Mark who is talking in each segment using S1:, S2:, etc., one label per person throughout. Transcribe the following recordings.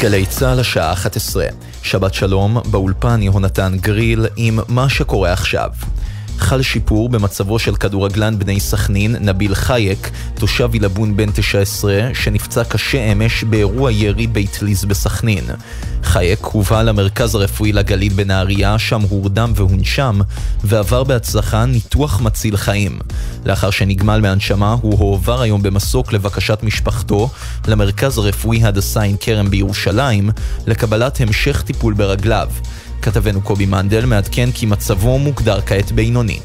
S1: גלי צה"ל השעה 11. שבת שלום, באולפן יהונתן גריל עם מה שקורה עכשיו. חל שיפור במצבו של כדורגלן בני סכנין, נביל חייק, תושב עילבון בן 19, שנפצע קשה אמש באירוע ירי בית ליז בסכנין. חייק הובא למרכז הרפואי לגליל בנהריה, שם הורדם והונשם, ועבר בהצלחה ניתוח מציל חיים. לאחר שנגמל מהנשמה, הוא הועבר היום במסוק לבקשת משפחתו למרכז הרפואי הדסה עין כרם בירושלים, לקבלת המשך טיפול ברגליו. כתבנו קובי מנדל מעדכן כי מצבו מוגדר כעת בינוני.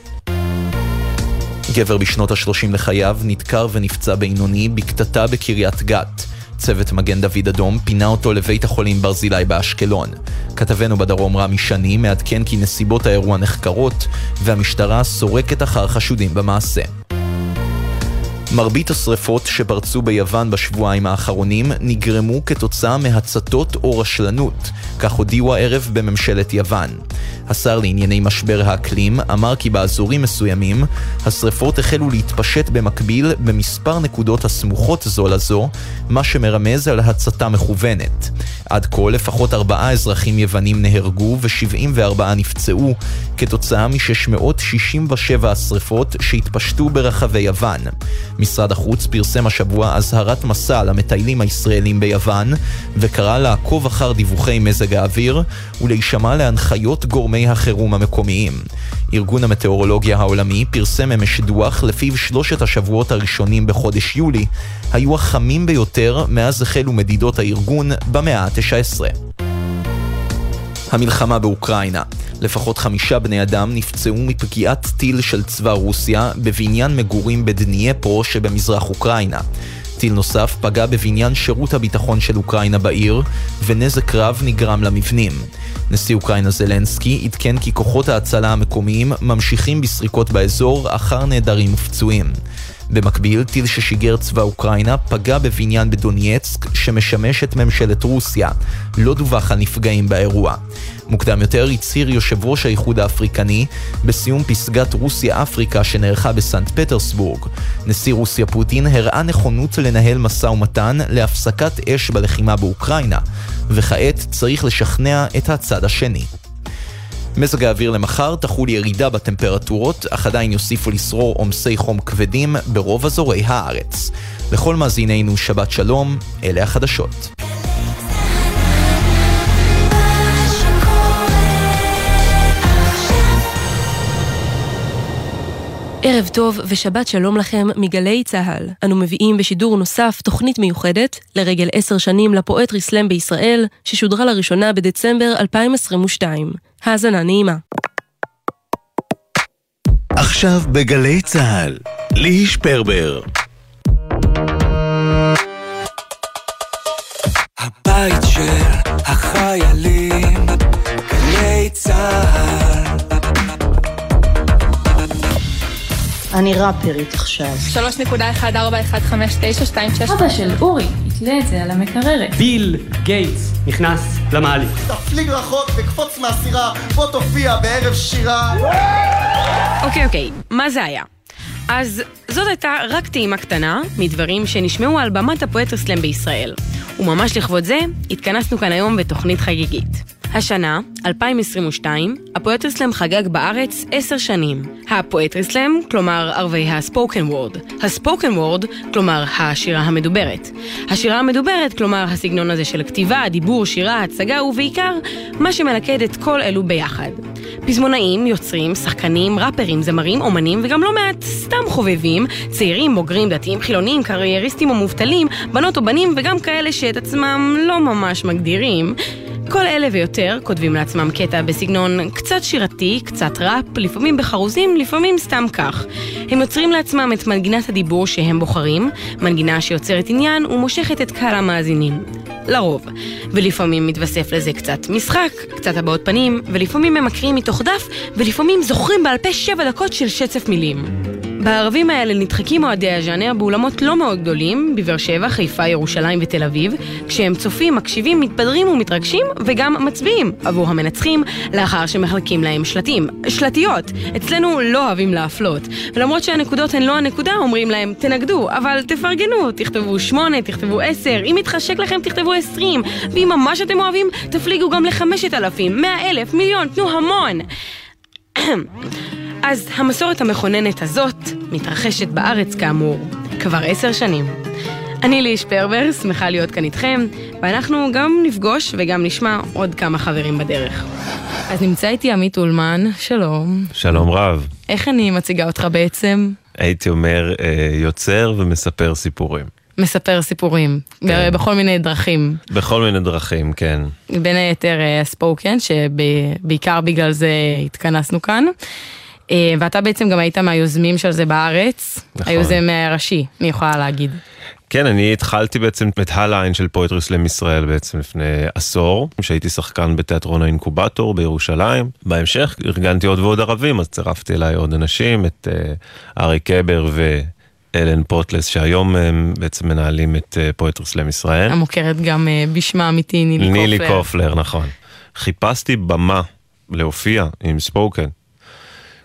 S1: גבר בשנות ה-30 לחייו נדקר ונפצע בינוני בקטטה בקריית גת. צוות מגן דוד אדום פינה אותו לבית החולים ברזילי באשקלון. כתבנו בדרום רמי שני מעדכן כי נסיבות האירוע נחקרות והמשטרה סורקת אחר חשודים במעשה. מרבית השרפות שפרצו ביוון בשבועיים האחרונים נגרמו כתוצאה מהצתות או רשלנות, כך הודיעו הערב בממשלת יוון. השר לענייני משבר האקלים אמר כי באזורים מסוימים השרפות החלו להתפשט במקביל במספר נקודות הסמוכות זו לזו, מה שמרמז על הצתה מכוונת. עד כה לפחות ארבעה אזרחים יוונים נהרגו ו-74 נפצעו כתוצאה מ-667 השרפות שהתפשטו ברחבי יוון. משרד החוץ פרסם השבוע אזהרת מסע למטיילים הישראלים ביוון וקרא לעקוב אחר דיווחי מזג האוויר ולהישמע להנחיות גורמי החירום המקומיים. ארגון המטאורולוגיה העולמי פרסם אמש דוח לפיו שלושת השבועות הראשונים בחודש יולי היו החמים ביותר מאז החלו מדידות הארגון במאה ה-19. המלחמה באוקראינה לפחות חמישה בני אדם נפצעו מפגיעת טיל של צבא רוסיה בבניין מגורים בדנייפרו שבמזרח אוקראינה. טיל נוסף פגע בבניין שירות הביטחון של אוקראינה בעיר, ונזק רב נגרם למבנים. נשיא אוקראינה זלנסקי עדכן כי כוחות ההצלה המקומיים ממשיכים בסריקות באזור אחר נעדרים ופצועים. במקביל, טיל ששיגר צבא אוקראינה פגע בבניין בדונייצק שמשמש את ממשלת רוסיה. לא דווח על נפגעים באירוע. מוקדם יותר הצהיר יושב ראש האיחוד האפריקני בסיום פסגת רוסיה-אפריקה שנערכה בסנט פטרסבורג. נשיא רוסיה פוטין הראה נכונות לנהל משא ומתן להפסקת אש בלחימה באוקראינה, וכעת צריך לשכנע את הצד השני. מזג האוויר למחר תחול ירידה בטמפרטורות, אך עדיין יוסיפו לשרור עומסי חום כבדים ברוב אזורי הארץ. לכל מאזינינו שבת שלום, אלה החדשות.
S2: ערב טוב ושבת שלום לכם מגלי צה"ל. אנו מביאים בשידור נוסף תוכנית מיוחדת לרגל עשר שנים לפואטרי סלאם בישראל, ששודרה לראשונה בדצמבר 2022. האזנה נעימה.
S3: עכשיו בגלי צה"ל, ליהי שפרבר. הבית של החיילים, גלי צה"ל
S4: אני ראפרית עכשיו.
S5: 3.1415926
S4: אבא של אורי, יתלה את זה על המקררת.
S6: ביל גייטס נכנס למעלית.
S7: תפליג רחוק וקפוץ מהסירה, בוא תופיע בערב שירה.
S8: אוקיי, אוקיי, מה זה היה? אז זאת הייתה רק טעימה קטנה מדברים שנשמעו על במת הפואטרסלאם בישראל. וממש לכבוד זה, התכנסנו כאן היום בתוכנית חגיגית. השנה, 2022, הפואטרסלאם חגג בארץ עשר שנים. הפואטרסלאם, כלומר ערבי הספוקן וורד. הספוקן וורד, כלומר השירה המדוברת. השירה המדוברת, כלומר הסגנון הזה של כתיבה, דיבור, שירה, הצגה, ובעיקר, מה שמלכד את כל אלו ביחד. פזמונאים, יוצרים, שחקנים, ראפרים, זמרים, אומנים, וגם לא מעט סתם חובבים, צעירים, בוגרים, דתיים, חילונים, קרייריסטים או מובטלים, בנות או בנים, וגם כאלה שאת עצמם לא ממש מגדירים. כל אלה ויותר כותבים לעצמם קטע בסגנון קצת שירתי, קצת ראפ, לפעמים בחרוזים, לפעמים סתם כך. הם יוצרים לעצמם את מנגינת הדיבור שהם בוחרים, מנגינה שיוצרת עניין ומושכת את קהל המאזינים. לרוב. ולפעמים מתווסף לזה קצת משחק, קצת הבעות פנים, ולפעמים הם מקריאים מתוך דף, ולפעמים זוכרים בעל פה שבע דקות של שצף מילים. בערבים האלה נדחקים אוהדי הז'אנר באולמות לא מאוד גדולים, בבאר שבע, חיפה, ירושלים ותל אביב, כשהם צופים, מקשיבים, מתבדרים ומתרגשים, וגם מצביעים עבור המנצחים, לאחר שמחלקים להם שלטים. שלטיות! אצלנו לא אוהבים להפלות. ולמרות שהנקודות הן לא הנקודה, אומרים להם, תנגדו, אבל תפרגנו, תכתבו שמונה, תכתבו עשר, אם מתחשק לכם תכתבו עשרים, ואם ממש אתם אוהבים, תפליגו גם לחמשת אלפים, מאה אלף, מיליון, תנו המון. אז המסורת המכוננת הזאת מתרחשת בארץ כאמור כבר עשר שנים. אני לי שפרבר, שמחה להיות כאן איתכם, ואנחנו גם נפגוש וגם נשמע עוד כמה חברים בדרך. אז נמצא איתי עמית אולמן, שלום.
S5: שלום רב.
S8: איך אני מציגה אותך בעצם?
S5: הייתי אומר אה, יוצר ומספר סיפורים.
S8: מספר סיפורים,
S5: כן.
S8: בכל מיני דרכים.
S5: בכל מיני דרכים, כן.
S8: בין היתר הספוקן, שבעיקר בגלל זה התכנסנו כאן. אה, ואתה בעצם גם היית מהיוזמים של זה בארץ,
S5: נכון.
S8: היוזם הראשי, אני יכולה להגיד.
S5: כן, אני התחלתי בעצם את הליין של poetry slam ישראל בעצם לפני עשור, שהייתי שחקן בתיאטרון האינקובטור בירושלים. בהמשך ארגנתי עוד ועוד ערבים, אז צירפתי אליי עוד אנשים, את אה, ארי קבר ואלן פוטלס, שהיום הם בעצם מנהלים את poetry slam ישראל.
S8: המוכרת גם אה, בשמה האמיתי, נילי קופלר.
S5: נילי קופלר, נכון. חיפשתי במה להופיע עם ספוקן.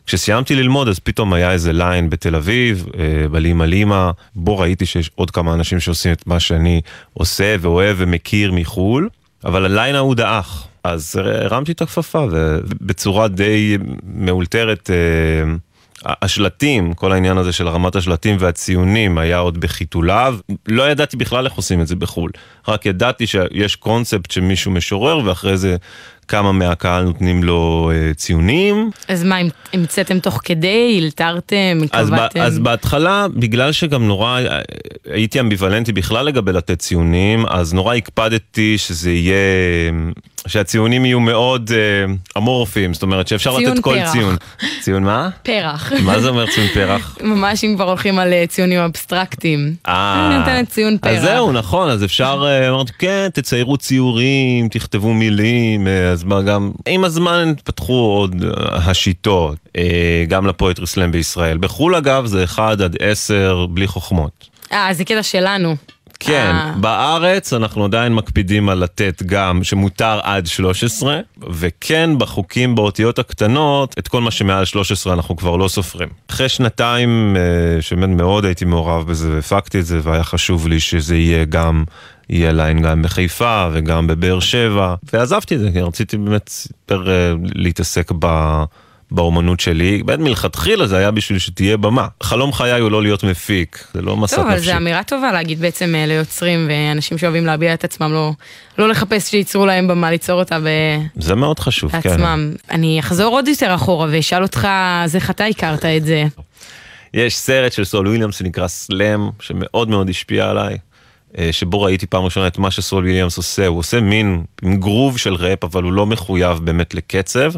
S5: כשסיימתי ללמוד אז פתאום היה איזה ליין בתל אביב, אה, בלימה לימה, בו ראיתי שיש עוד כמה אנשים שעושים את מה שאני עושה ואוהב ומכיר מחו"ל, אבל הליין ההוא דעך. אז הרמתי את הכפפה ובצורה די מאולתרת, אה, השלטים, כל העניין הזה של רמת השלטים והציונים היה עוד בחיתוליו. לא ידעתי בכלל איך עושים את זה בחו"ל, רק ידעתי שיש קונספט שמישהו משורר ואחרי זה כמה מהקהל נותנים לו uh, ציונים.
S8: אז מה, המצאתם תוך כדי, הלתרתם,
S5: אז,
S8: קבעתם?
S5: אז בהתחלה, בגלל שגם נורא הייתי אמביוולנטי בכלל לגבי לתת ציונים, אז נורא הקפדתי שזה יהיה, שהציונים יהיו מאוד uh, אמורפיים, זאת אומרת שאפשר לתת כל
S8: פרח.
S5: ציון. ציון מה?
S8: פרח.
S5: מה זה אומר ציון פרח?
S8: ממש אם כבר הולכים על אה, ציונים אבסטרקטיים.
S5: אה,
S8: אני נותנת ציון פרח.
S5: אז זהו, נכון, אז אפשר, אה, אמרתי, כן, תציירו ציורים, תכתבו מילים, אה, אז מה גם, עם הזמן התפתחו עוד אה, השיטות, אה, גם לפואטרי סלאם בישראל. בחו"ל אגב זה 1 עד 10 בלי חוכמות.
S8: אה, זה קטע שלנו.
S5: כן,
S8: אה.
S5: בארץ אנחנו עדיין מקפידים על לתת גם שמותר עד 13, וכן בחוקים באותיות הקטנות, את כל מה שמעל 13 אנחנו כבר לא סופרים. אחרי שנתיים אה, שבאמת מאוד הייתי מעורב בזה והפקתי את זה, והיה חשוב לי שזה יהיה גם, יהיה ליין גם בחיפה וגם בבאר שבע, ועזבתי את זה, כי רציתי באמת יותר אה, להתעסק ב... באומנות שלי, באמת מלכתחילה זה היה בשביל שתהיה במה. חלום חיי הוא לא להיות מפיק, זה לא מסע
S8: טוב, אבל
S5: נפשי.
S8: זו אמירה טובה להגיד בעצם אה, ליוצרים ואנשים שאוהבים להביע את עצמם, לא, לא לחפש שייצרו להם במה, ליצור אותה
S5: זה מאוד חשוב, כן.
S8: בעצמם. אני אחזור עוד יותר אחורה ואשאל אותך, אז איך אתה הכרת את זה?
S5: יש סרט של סול וויליאמס שנקרא סלאם, שמאוד מאוד השפיע עליי, שבו ראיתי פעם ראשונה את מה שסול וויליאמס עושה, הוא עושה מין גרוב של ראפ, אבל הוא לא מחויב באמת לקצב,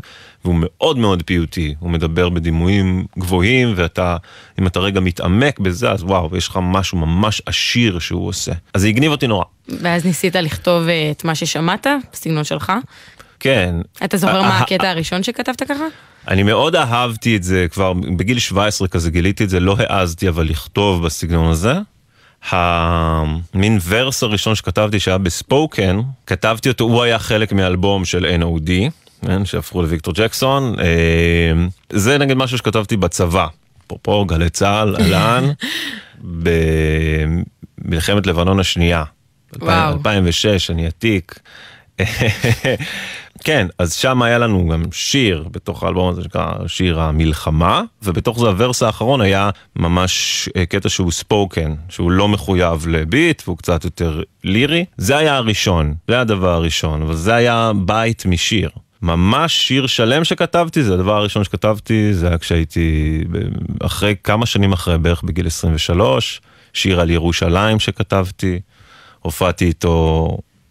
S5: והוא מאוד מאוד פיוטי, הוא מדבר בדימויים גבוהים, ואתה, אם אתה רגע מתעמק בזה, אז וואו, יש לך משהו ממש עשיר שהוא עושה. אז זה הגניב אותי נורא.
S8: ואז ניסית לכתוב אה, את מה ששמעת, בסגנון שלך?
S5: כן.
S8: אתה זוכר מה
S5: אה,
S8: הקטע הראשון שכתבת ככה?
S5: אני מאוד אהבתי את זה, כבר בגיל 17 כזה גיליתי את זה, לא העזתי אבל לכתוב בסגנון הזה. המין ורס הראשון שכתבתי שהיה בספוקן, כתבתי אותו, הוא היה חלק מאלבום של NOD, כן, שהפכו לוויקטור ג'קסון. אה, זה נגיד משהו שכתבתי בצבא, אפרופו גלי צה"ל, אהלן, במלחמת לבנון השנייה.
S8: וואו.
S5: 2006, אני עתיק. כן, אז שם היה לנו גם שיר בתוך האלבום הזה שנקרא שיר המלחמה, ובתוך זה הוורס האחרון היה ממש אה, קטע שהוא ספוקן, שהוא לא מחויב לביט והוא קצת יותר לירי. זה היה הראשון, זה היה הדבר הראשון, אבל זה היה בית משיר. ממש שיר שלם שכתבתי, זה הדבר הראשון שכתבתי, זה היה כשהייתי, אחרי כמה שנים אחרי, בערך בגיל 23, שיר על ירושלים שכתבתי, הופעתי איתו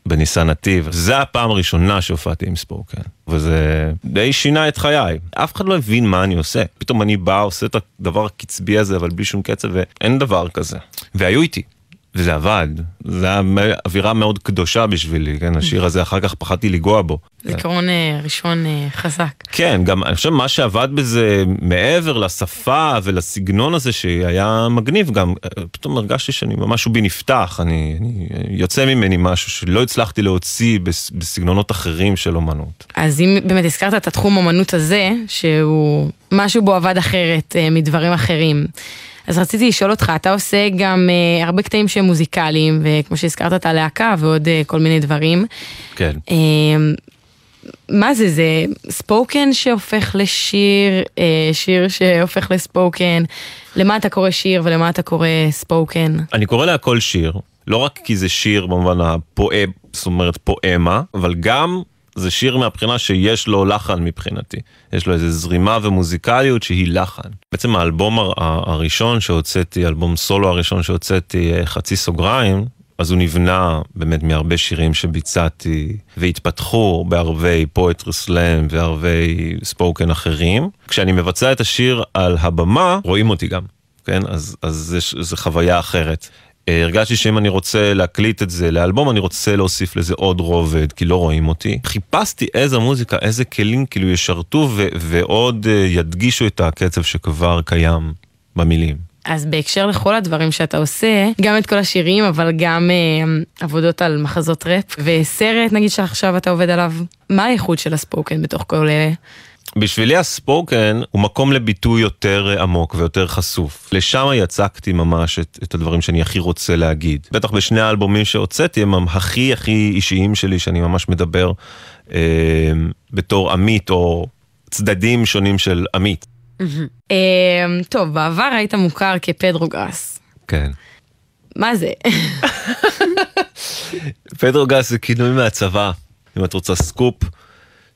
S5: בניסן נתיב. זה הפעם הראשונה שהופעתי עם ספוקן, וזה די שינה את חיי. אף אחד לא הבין מה אני עושה. פתאום אני בא, עושה את הדבר הקצבי הזה, אבל בלי שום קצב, ואין דבר כזה. והיו איתי. וזה עבד. היה מ- אווירה מאוד קדושה בשבילי, כן? השיר הזה, אחר כך פחדתי לנגוע בו.
S8: זיכרון אה, ראשון אה, חזק.
S5: כן, גם אני חושב מה שעבד בזה מעבר לשפה ולסגנון הזה שהיה מגניב גם, אה, פתאום הרגשתי שאני, משהו בי נפתח, אני, אני יוצא ממני משהו שלא הצלחתי להוציא בס, בסגנונות אחרים של אומנות.
S8: אז אם באמת הזכרת את התחום אומנות הזה, שהוא משהו בו עבד אחרת מדברים אחרים. אז רציתי לשאול אותך, אתה עושה גם אה, הרבה קטעים שהם מוזיקליים, וכמו שהזכרת את הלהקה ועוד אה, כל מיני דברים.
S5: כן.
S8: אה, מה זה, זה ספוקן שהופך לשיר, אה, שיר שהופך לספוקן? למה אתה קורא שיר ולמה אתה קורא ספוקן?
S5: אני קורא להכל שיר, לא רק כי זה שיר במובן הפואם, זאת אומרת פואמה, אבל גם זה שיר מהבחינה שיש לו לחן מבחינתי. יש לו איזו זרימה ומוזיקליות שהיא לחן. בעצם האלבום הר- הראשון שהוצאתי, אלבום סולו הראשון שהוצאתי, אה, חצי סוגריים, אז הוא נבנה באמת מהרבה שירים שביצעתי והתפתחו בערבי פואטרי סלאם וערבי ספוקן אחרים. כשאני מבצע את השיר על הבמה, רואים אותי גם, כן? אז, אז זה חוויה אחרת. הרגשתי שאם אני רוצה להקליט את זה לאלבום, אני רוצה להוסיף לזה עוד רובד, כי לא רואים אותי. חיפשתי איזה מוזיקה, איזה כלים כאילו ישרתו ו- ועוד אה, ידגישו את הקצב שכבר קיים במילים.
S8: אז בהקשר לכל הדברים שאתה עושה, גם את כל השירים, אבל גם אה, עבודות על מחזות ראפ, וסרט נגיד שעכשיו אתה עובד עליו, מה האיכות של הספוקן בתוך כל אלה?
S5: בשבילי הספוקן הוא מקום לביטוי יותר עמוק ויותר חשוף. לשם יצקתי ממש את, את הדברים שאני הכי רוצה להגיד. בטח בשני האלבומים שהוצאתי הם הכי הכי אישיים שלי, שאני ממש מדבר אה, בתור עמית או צדדים שונים של עמית.
S8: אה, טוב, בעבר היית מוכר כפדרו גראס.
S5: כן.
S8: מה זה?
S5: פדרו גראס זה כינוי מהצבא, אם את רוצה סקופ.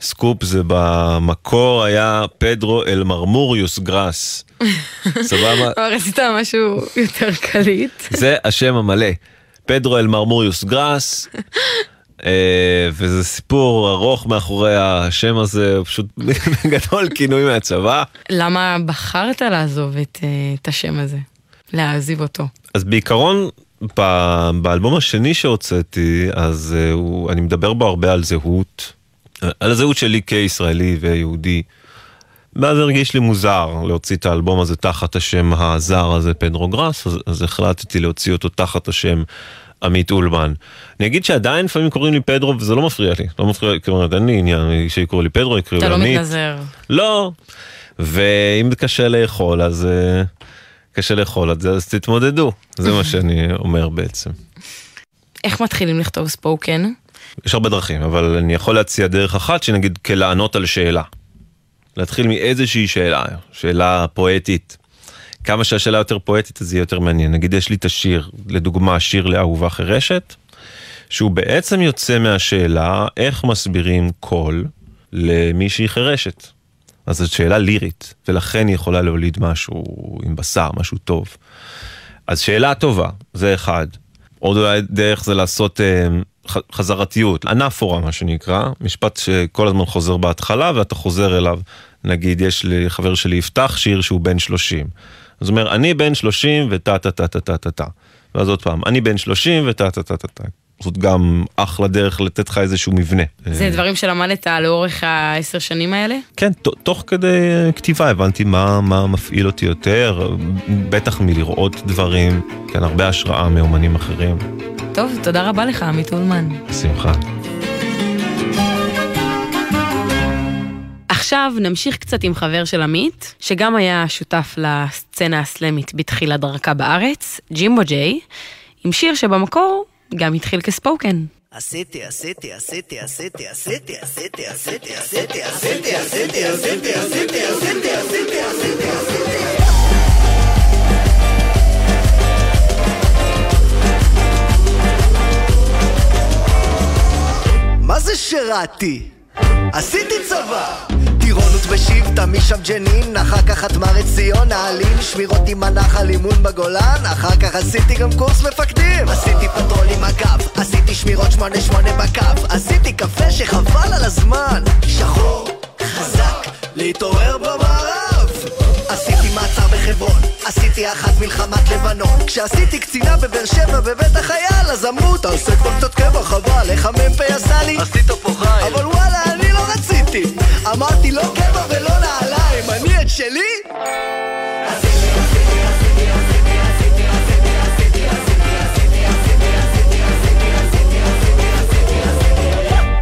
S5: סקופ זה במקור היה פדרו אל מרמוריוס גראס. סבבה?
S8: כבר עשית משהו יותר קליט.
S5: זה השם המלא. פדרו אל מרמוריוס גראס. אה, וזה סיפור ארוך מאחורי השם הזה, פשוט בגדול כינוי מהצבא.
S8: למה בחרת לעזוב את, אה, את השם הזה? להעזיב אותו.
S5: אז בעיקרון, באלבום השני שהוצאתי, אז uh, הוא, אני מדבר בו הרבה על זהות, על הזהות שלי כישראלי ויהודי. ואז הרגיש לי מוזר להוציא את האלבום הזה תחת השם הזר הזה, פדרו גראס, אז, אז החלטתי להוציא אותו תחת השם עמית אולמן. אני אגיד שעדיין לפעמים קוראים לי פדרו וזה לא מפריע לי, לא מפריע, כלומר אין לי עניין שיקראו לי פדרו, יקראו לי
S8: אתה
S5: עמית.
S8: לא מתנזר.
S5: לא. ואם קשה לאכול, אז אה, קשה לאכול את זה, אז תתמודדו. זה מה שאני אומר בעצם.
S8: איך מתחילים לכתוב ספוקן?
S5: יש הרבה דרכים, אבל אני יכול להציע דרך אחת, שנגיד כלענות על שאלה. להתחיל מאיזושהי שאלה, שאלה פואטית. כמה שהשאלה יותר פואטית, אז יהיה יותר מעניין. נגיד יש לי את השיר, לדוגמה, שיר לאהובה חירשת, שהוא בעצם יוצא מהשאלה איך מסבירים קול למישהי חירשת. אז זו שאלה לירית, ולכן היא יכולה להוליד משהו עם בשר, משהו טוב. אז שאלה טובה, זה אחד. עוד אולי דרך זה לעשות אה, חזרתיות, אנפורה מה שנקרא, משפט שכל הזמן חוזר בהתחלה ואתה חוזר אליו. נגיד יש לי חבר שלי יפתח שיר שהוא בן 30. אז הוא אומר, אני בן 30 וטה טה טה טה טה טה טה. ואז עוד פעם, אני בן 30 וטה טה טה טה טה. זאת גם אחלה דרך לתת לך איזשהו מבנה.
S8: זה דברים שלמדת לאורך העשר שנים האלה?
S5: כן, תוך כדי אה, כתיבה הבנתי מה, מה מפעיל אותי יותר, בטח מלראות דברים, כן, הרבה השראה מאומנים אחרים.
S8: טוב, תודה רבה לך, עמית אולמן.
S5: בשמחה.
S8: עכשיו נמשיך קצת עם חבר של עמית, שגם היה שותף לסצנה הסלמית בתחילת דרכה בארץ, ג'ימבו ג'יי, עם שיר שבמקור גם התחיל כספוקן.
S9: עשיתי, עשיתי, עשיתי, עשיתי, עשיתי, עשיתי, עשיתי, עשיתי, עשיתי, עשיתי, עשיתי, עשיתי, עשיתי, עשיתי, עשיתי, עשיתי. מה זה שירתתי? עשיתי צבא! טירונות בשבטה, משם ג'נין, אחר כך חטמ"ר ציון, העלים, שמירות עם הנחל, אימון בגולן, אחר כך עשיתי גם קורס מפקדים. עשיתי פטרול עם אגף, עשיתי שמירות שמונה שמונה בקו, עשיתי קפה שחבל על הזמן. שחור, חזק, להתעורר במערב. עשיתי מעצר בחברון, עשיתי אחת מלחמת לבנון כשעשיתי קצינה בבאר שבע בבית החייל אז אמרו תעשה כבר קצת קבע חבל איך המ"פ עשה לי
S7: עשית פה חיל
S9: אבל וואלה אני רציתי. אמרתי לא קבע ולא נעליים אני את שלי?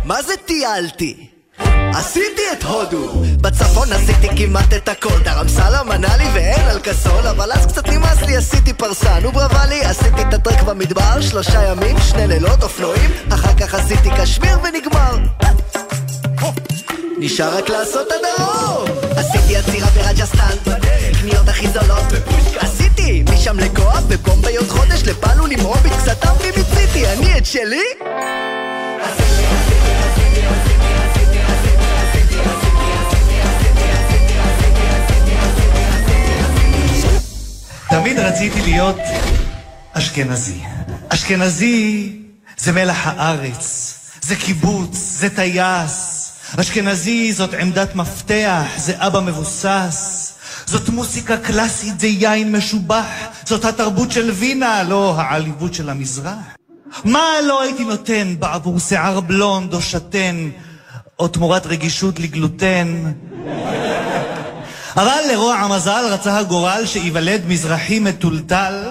S9: מה זה טיילתי? עשיתי את הודו. בצפון עשיתי כמעט את הכל. דרמסלה מנה לי ואין על כסול אבל אז קצת נמאס לי עשיתי פרסה נו ברבה לי. עשיתי את הטרק במדבר שלושה ימים שני לילות אופנועים. אחר כך עשיתי קשמיר ונגמר נשאר רק לעשות את הדרום עשיתי עצירה ברג'סטן קניות הכי זולות עשיתי משם לגואה בבומביי עוד חודש לפלו למרוביץ' קצת אמרי מיציתי אני את שלי
S10: תמיד רציתי להיות אשכנזי. אשכנזי זה מלח הארץ, זה קיבוץ, זה טייס. אשכנזי זאת עמדת מפתח, זה אבא מבוסס. זאת מוסיקה קלאסית, זה יין משובח. זאת התרבות של וינה, לא העליבות של המזרח. מה לא הייתי נותן בעבור שיער בלונד או שתן, או תמורת רגישות לגלוטן? אבל לרוע המזל רצה הגורל שייוולד מזרחי מטולטל,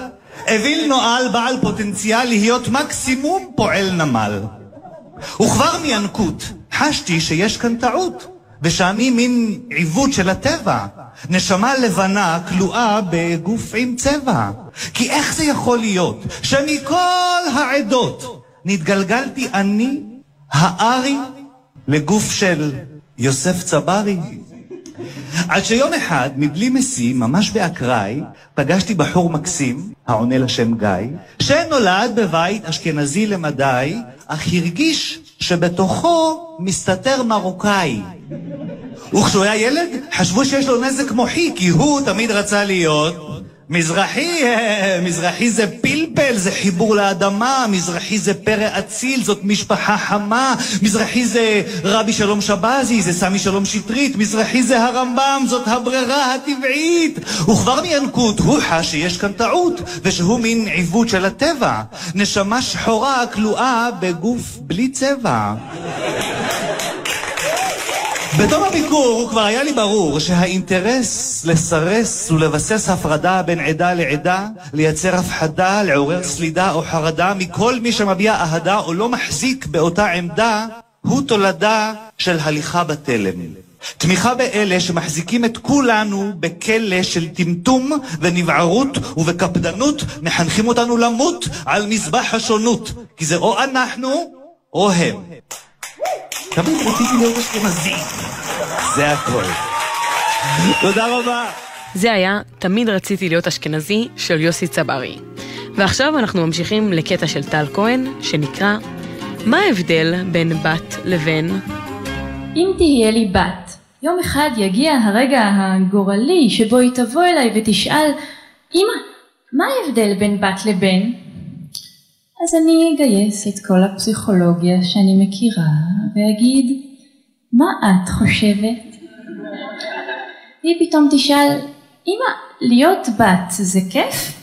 S10: אוויל נואל בעל פוטנציאל להיות מקסימום פועל נמל. וכבר מינקות חשתי שיש כאן טעות, ושאני מין עיוות של הטבע. נשמה לבנה כלואה בגוף עם צבע. כי איך זה יכול להיות שמכל העדות נתגלגלתי אני, הארי, לגוף של יוסף צברי? עד שיום אחד, מבלי משים, ממש באקראי, פגשתי בחור מקסים, העונה לשם גיא, שנולד בבית אשכנזי למדי, אך הרגיש שבתוכו מסתתר מרוקאי. וכשהוא היה ילד, חשבו שיש לו נזק מוחי, כי הוא תמיד רצה להיות מזרחי, אה, מזרחי זה פלפל, זה חיבור לאדמה, מזרחי זה פרא אציל, זאת משפחה חמה, מזרחי זה רבי שלום שבזי, זה סמי שלום שטרית, מזרחי זה הרמב"ם, זאת הברירה הטבעית. וכבר מינקות הוא חש שיש כאן טעות, ושהוא מין עיוות של הטבע. נשמה שחורה כלואה בגוף בלי צבע. בתום הביקור כבר היה לי ברור שהאינטרס לסרס ולבסס הפרדה בין עדה לעדה, לייצר הפחדה, לעורר סלידה או חרדה מכל מי שמביע אהדה או לא מחזיק באותה עמדה, הוא תולדה של הליכה בתלם. תמיכה באלה שמחזיקים את כולנו בכלא של טמטום ונבערות ובקפדנות מחנכים אותנו למות על מזבח השונות, כי זה או אנחנו או הם. תמיד רציתי להיות אשכנזי. זה הכל. תודה רבה.
S8: זה היה "תמיד רציתי להיות אשכנזי" של יוסי צברי. ועכשיו אנחנו ממשיכים לקטע של טל כהן, שנקרא "מה ההבדל בין בת לבין?"
S4: אם תהיה לי בת, יום אחד יגיע הרגע הגורלי שבו היא תבוא אליי ותשאל, אמא, מה ההבדל בין בת לבן? אז אני אגייס את כל הפסיכולוגיה שאני מכירה ואגיד, מה את חושבת? והיא פתאום תשאל, אמא, להיות בת זה כיף?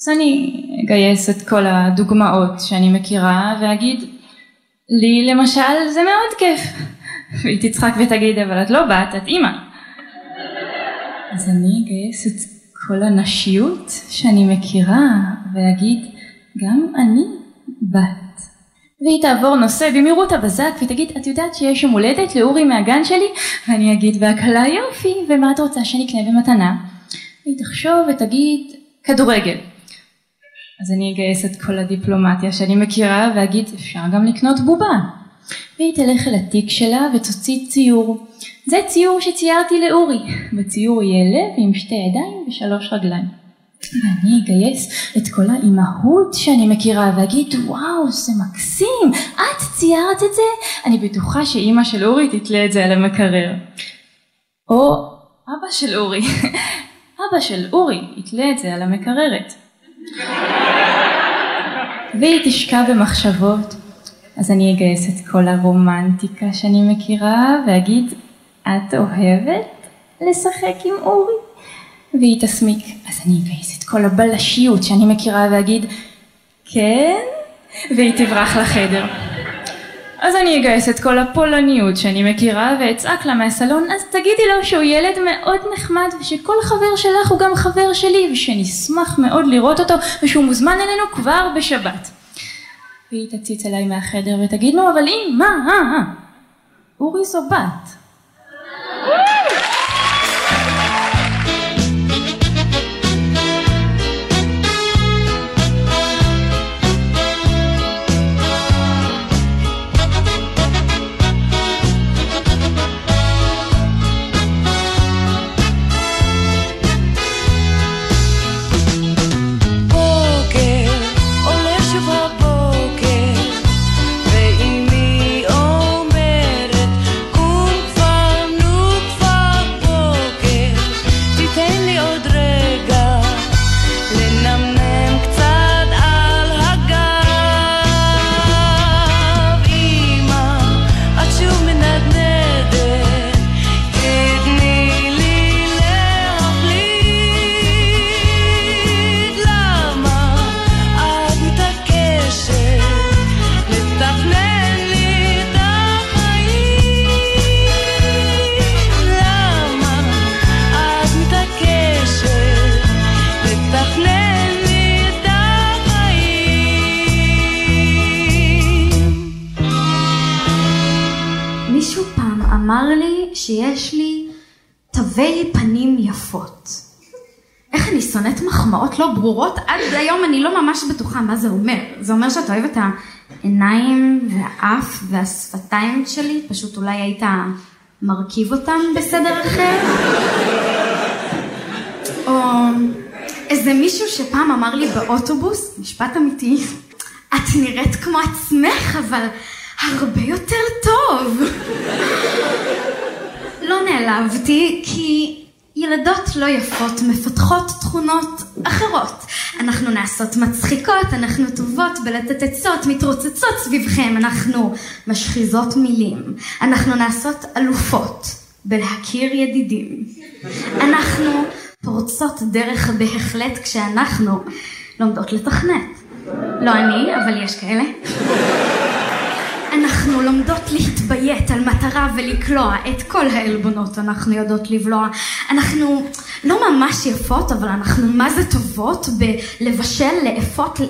S4: אז אני אגייס את כל הדוגמאות שאני מכירה ואגיד, לי למשל זה מאוד כיף. והיא תצחק ותגיד, אבל את לא בת, את אימא. אז אני אגייס את כל הנשיות שאני מכירה ואגיד, גם אני בת. והיא תעבור נושא במהירות הבזק ותגיד, את יודעת שיש יום הולדת לאורי מהגן שלי? ואני אגיד, בהקלה יופי, ומה את רוצה שאני אקנה במתנה? והיא תחשוב ותגיד, כדורגל. אז אני אגייס את כל הדיפלומטיה שאני מכירה ואגיד, אפשר גם לקנות בובה. והיא תלך אל התיק שלה ותוציא ציור. זה ציור שציירתי לאורי. בציור יהיה לב עם שתי ידיים ושלוש רגליים. ואני אגייס את כל האימהות שאני מכירה ואגיד וואו זה מקסים את ציירת את זה? אני בטוחה שאימא של אורי תתלה את זה על המקרר. או אבא של אורי. אבא של אורי יתלה את זה על המקררת. והיא תשקע במחשבות. אז אני אגייס את כל הרומנטיקה שאני מכירה ואגיד את אוהבת לשחק עם אורי? והיא תסמיק, אז אני אגייס כל הבלשיות שאני מכירה ואגיד, כן? והיא תברח לחדר. אז אני אגייס את כל הפולניות שאני מכירה ואצעק לה מהסלון, אז תגידי לו שהוא ילד מאוד נחמד ושכל חבר שלך הוא גם חבר שלי ושנשמח מאוד לראות אותו ושהוא מוזמן אלינו כבר בשבת. והיא תציץ אליי מהחדר ותגיד לו, אבל אם, מה, אה, אה, אורי זו בת.
S11: מחמאות לא ברורות? עד היום אני לא ממש בטוחה מה זה אומר. זה אומר שאתה אוהב את העיניים והאף והשפתיים שלי? פשוט אולי היית מרכיב אותם בסדר אחר? או איזה מישהו שפעם אמר לי באוטובוס, משפט אמיתי, את נראית כמו עצמך, אבל הרבה יותר טוב. לא נעלבתי, כי ילדות לא יפות מפתחות תכונות אחרות. אנחנו נעשות מצחיקות, אנחנו טובות בלתת עצות, מתרוצצות סביבכם, אנחנו משחיזות מילים, אנחנו נעשות אלופות בלהכיר ידידים. אנחנו פורצות דרך בהחלט כשאנחנו לומדות לתכנת. לא אני, אבל יש כאלה. אנחנו לומדות להתביית על מטרה ולקלוע את כל העלבונות אנחנו יודעות לבלוע. אנחנו לא ממש יפות, אבל אנחנו מה זה טובות בלבשל, לאפות,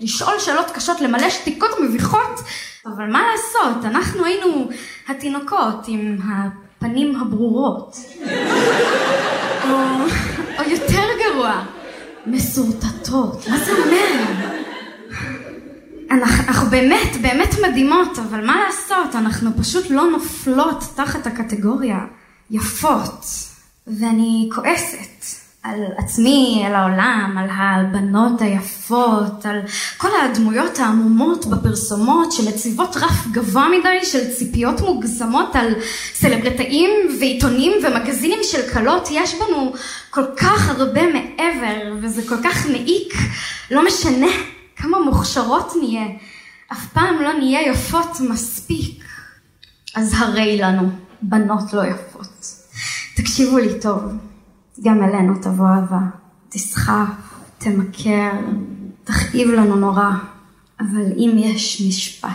S11: לשאול שאלות קשות, למלא שתיקות מביכות, אבל מה לעשות, אנחנו היינו התינוקות עם הפנים הברורות. או, או יותר גרוע, מסורטטות. מה זה אומר? אנחנו, אנחנו באמת, באמת מדהימות, אבל מה לעשות, אנחנו פשוט לא נופלות תחת הקטגוריה יפות. ואני כועסת על עצמי, על העולם, על הבנות היפות, על כל הדמויות העמומות בפרסומות שמציבות רף גבוה מדי של ציפיות מוגזמות על סלברטאים ועיתונים ומגזינים של כלות. יש בנו כל כך הרבה מעבר, וזה כל כך מעיק, לא משנה. כמה מוכשרות נהיה, אף פעם לא נהיה יפות מספיק. אז הרי לנו, בנות לא יפות. תקשיבו לי טוב, גם אלינו תבוא אהבה. תסחף, תמכר, תכאיב לנו נורא, אבל אם יש משפט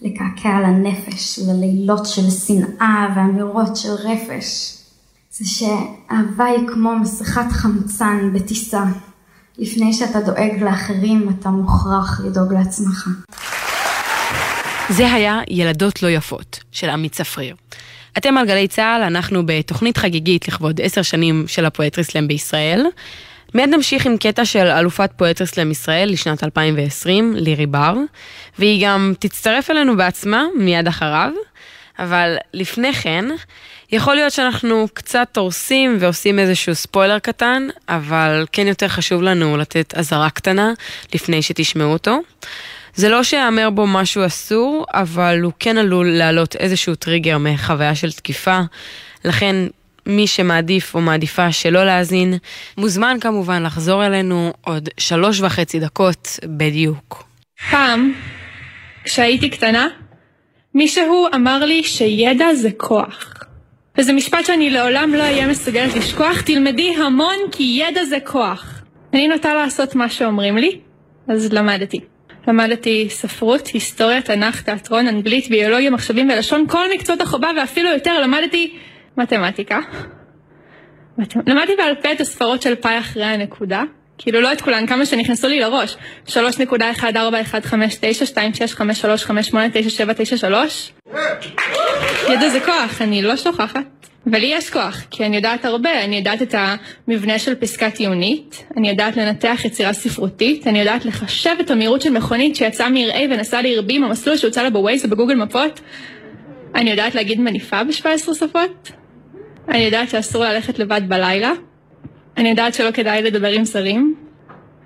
S11: לקעקע על הנפש ללילות של שנאה ואמירות של רפש, זה שאהבה היא כמו מסכת חמצן בטיסה. לפני שאתה דואג לאחרים, אתה מוכרח לדאוג לעצמך.
S8: זה היה ילדות לא יפות, של עמית צפריר. אתם על גלי צה"ל, אנחנו בתוכנית חגיגית לכבוד עשר שנים של ה poetry slam בישראל. מיד נמשיך עם קטע של אלופת poetry slam ישראל לשנת 2020, לירי בר, והיא גם תצטרף אלינו בעצמה מיד אחריו. אבל לפני כן, יכול להיות שאנחנו קצת הורסים ועושים איזשהו ספוילר קטן, אבל כן יותר חשוב לנו לתת אזהרה קטנה לפני שתשמעו אותו. זה לא שיאמר בו משהו אסור, אבל הוא כן עלול להעלות איזשהו טריגר מחוויה של תקיפה, לכן מי שמעדיף או מעדיפה שלא להאזין, מוזמן כמובן לחזור אלינו עוד שלוש וחצי דקות בדיוק.
S12: פעם, כשהייתי קטנה, מישהו אמר לי שידע זה כוח.
S13: וזה משפט שאני לעולם לא אהיה מסוגלת לשכוח, תלמדי המון כי ידע זה כוח. אני נוטה לעשות מה שאומרים לי, אז למדתי. למדתי ספרות, היסטוריה, תנ"ך, תיאטרון, אנגלית, ביולוגיה, מחשבים ולשון, כל מקצועות החובה ואפילו יותר למדתי מתמטיקה. מת... למדתי בעל פה את הספרות של פאי אחרי הנקודה, כאילו לא את כולן, כמה שנכנסו לי לראש. 3.141592535389793 ידע זה כוח, אני לא שוכחת. ולי יש כוח, כי אני יודעת הרבה, אני יודעת את המבנה של פסקה טיעונית, אני יודעת לנתח יצירה ספרותית, אני יודעת לחשב את המהירות של מכונית שיצאה מעיר A ונסעה לעיר B במסלול שהוצא לה בווייז ובגוגל מפות, אני יודעת להגיד מניפה ב-17 שפות, אני יודעת שאסור ללכת לבד בלילה, אני יודעת שלא כדאי לדבר עם זרים,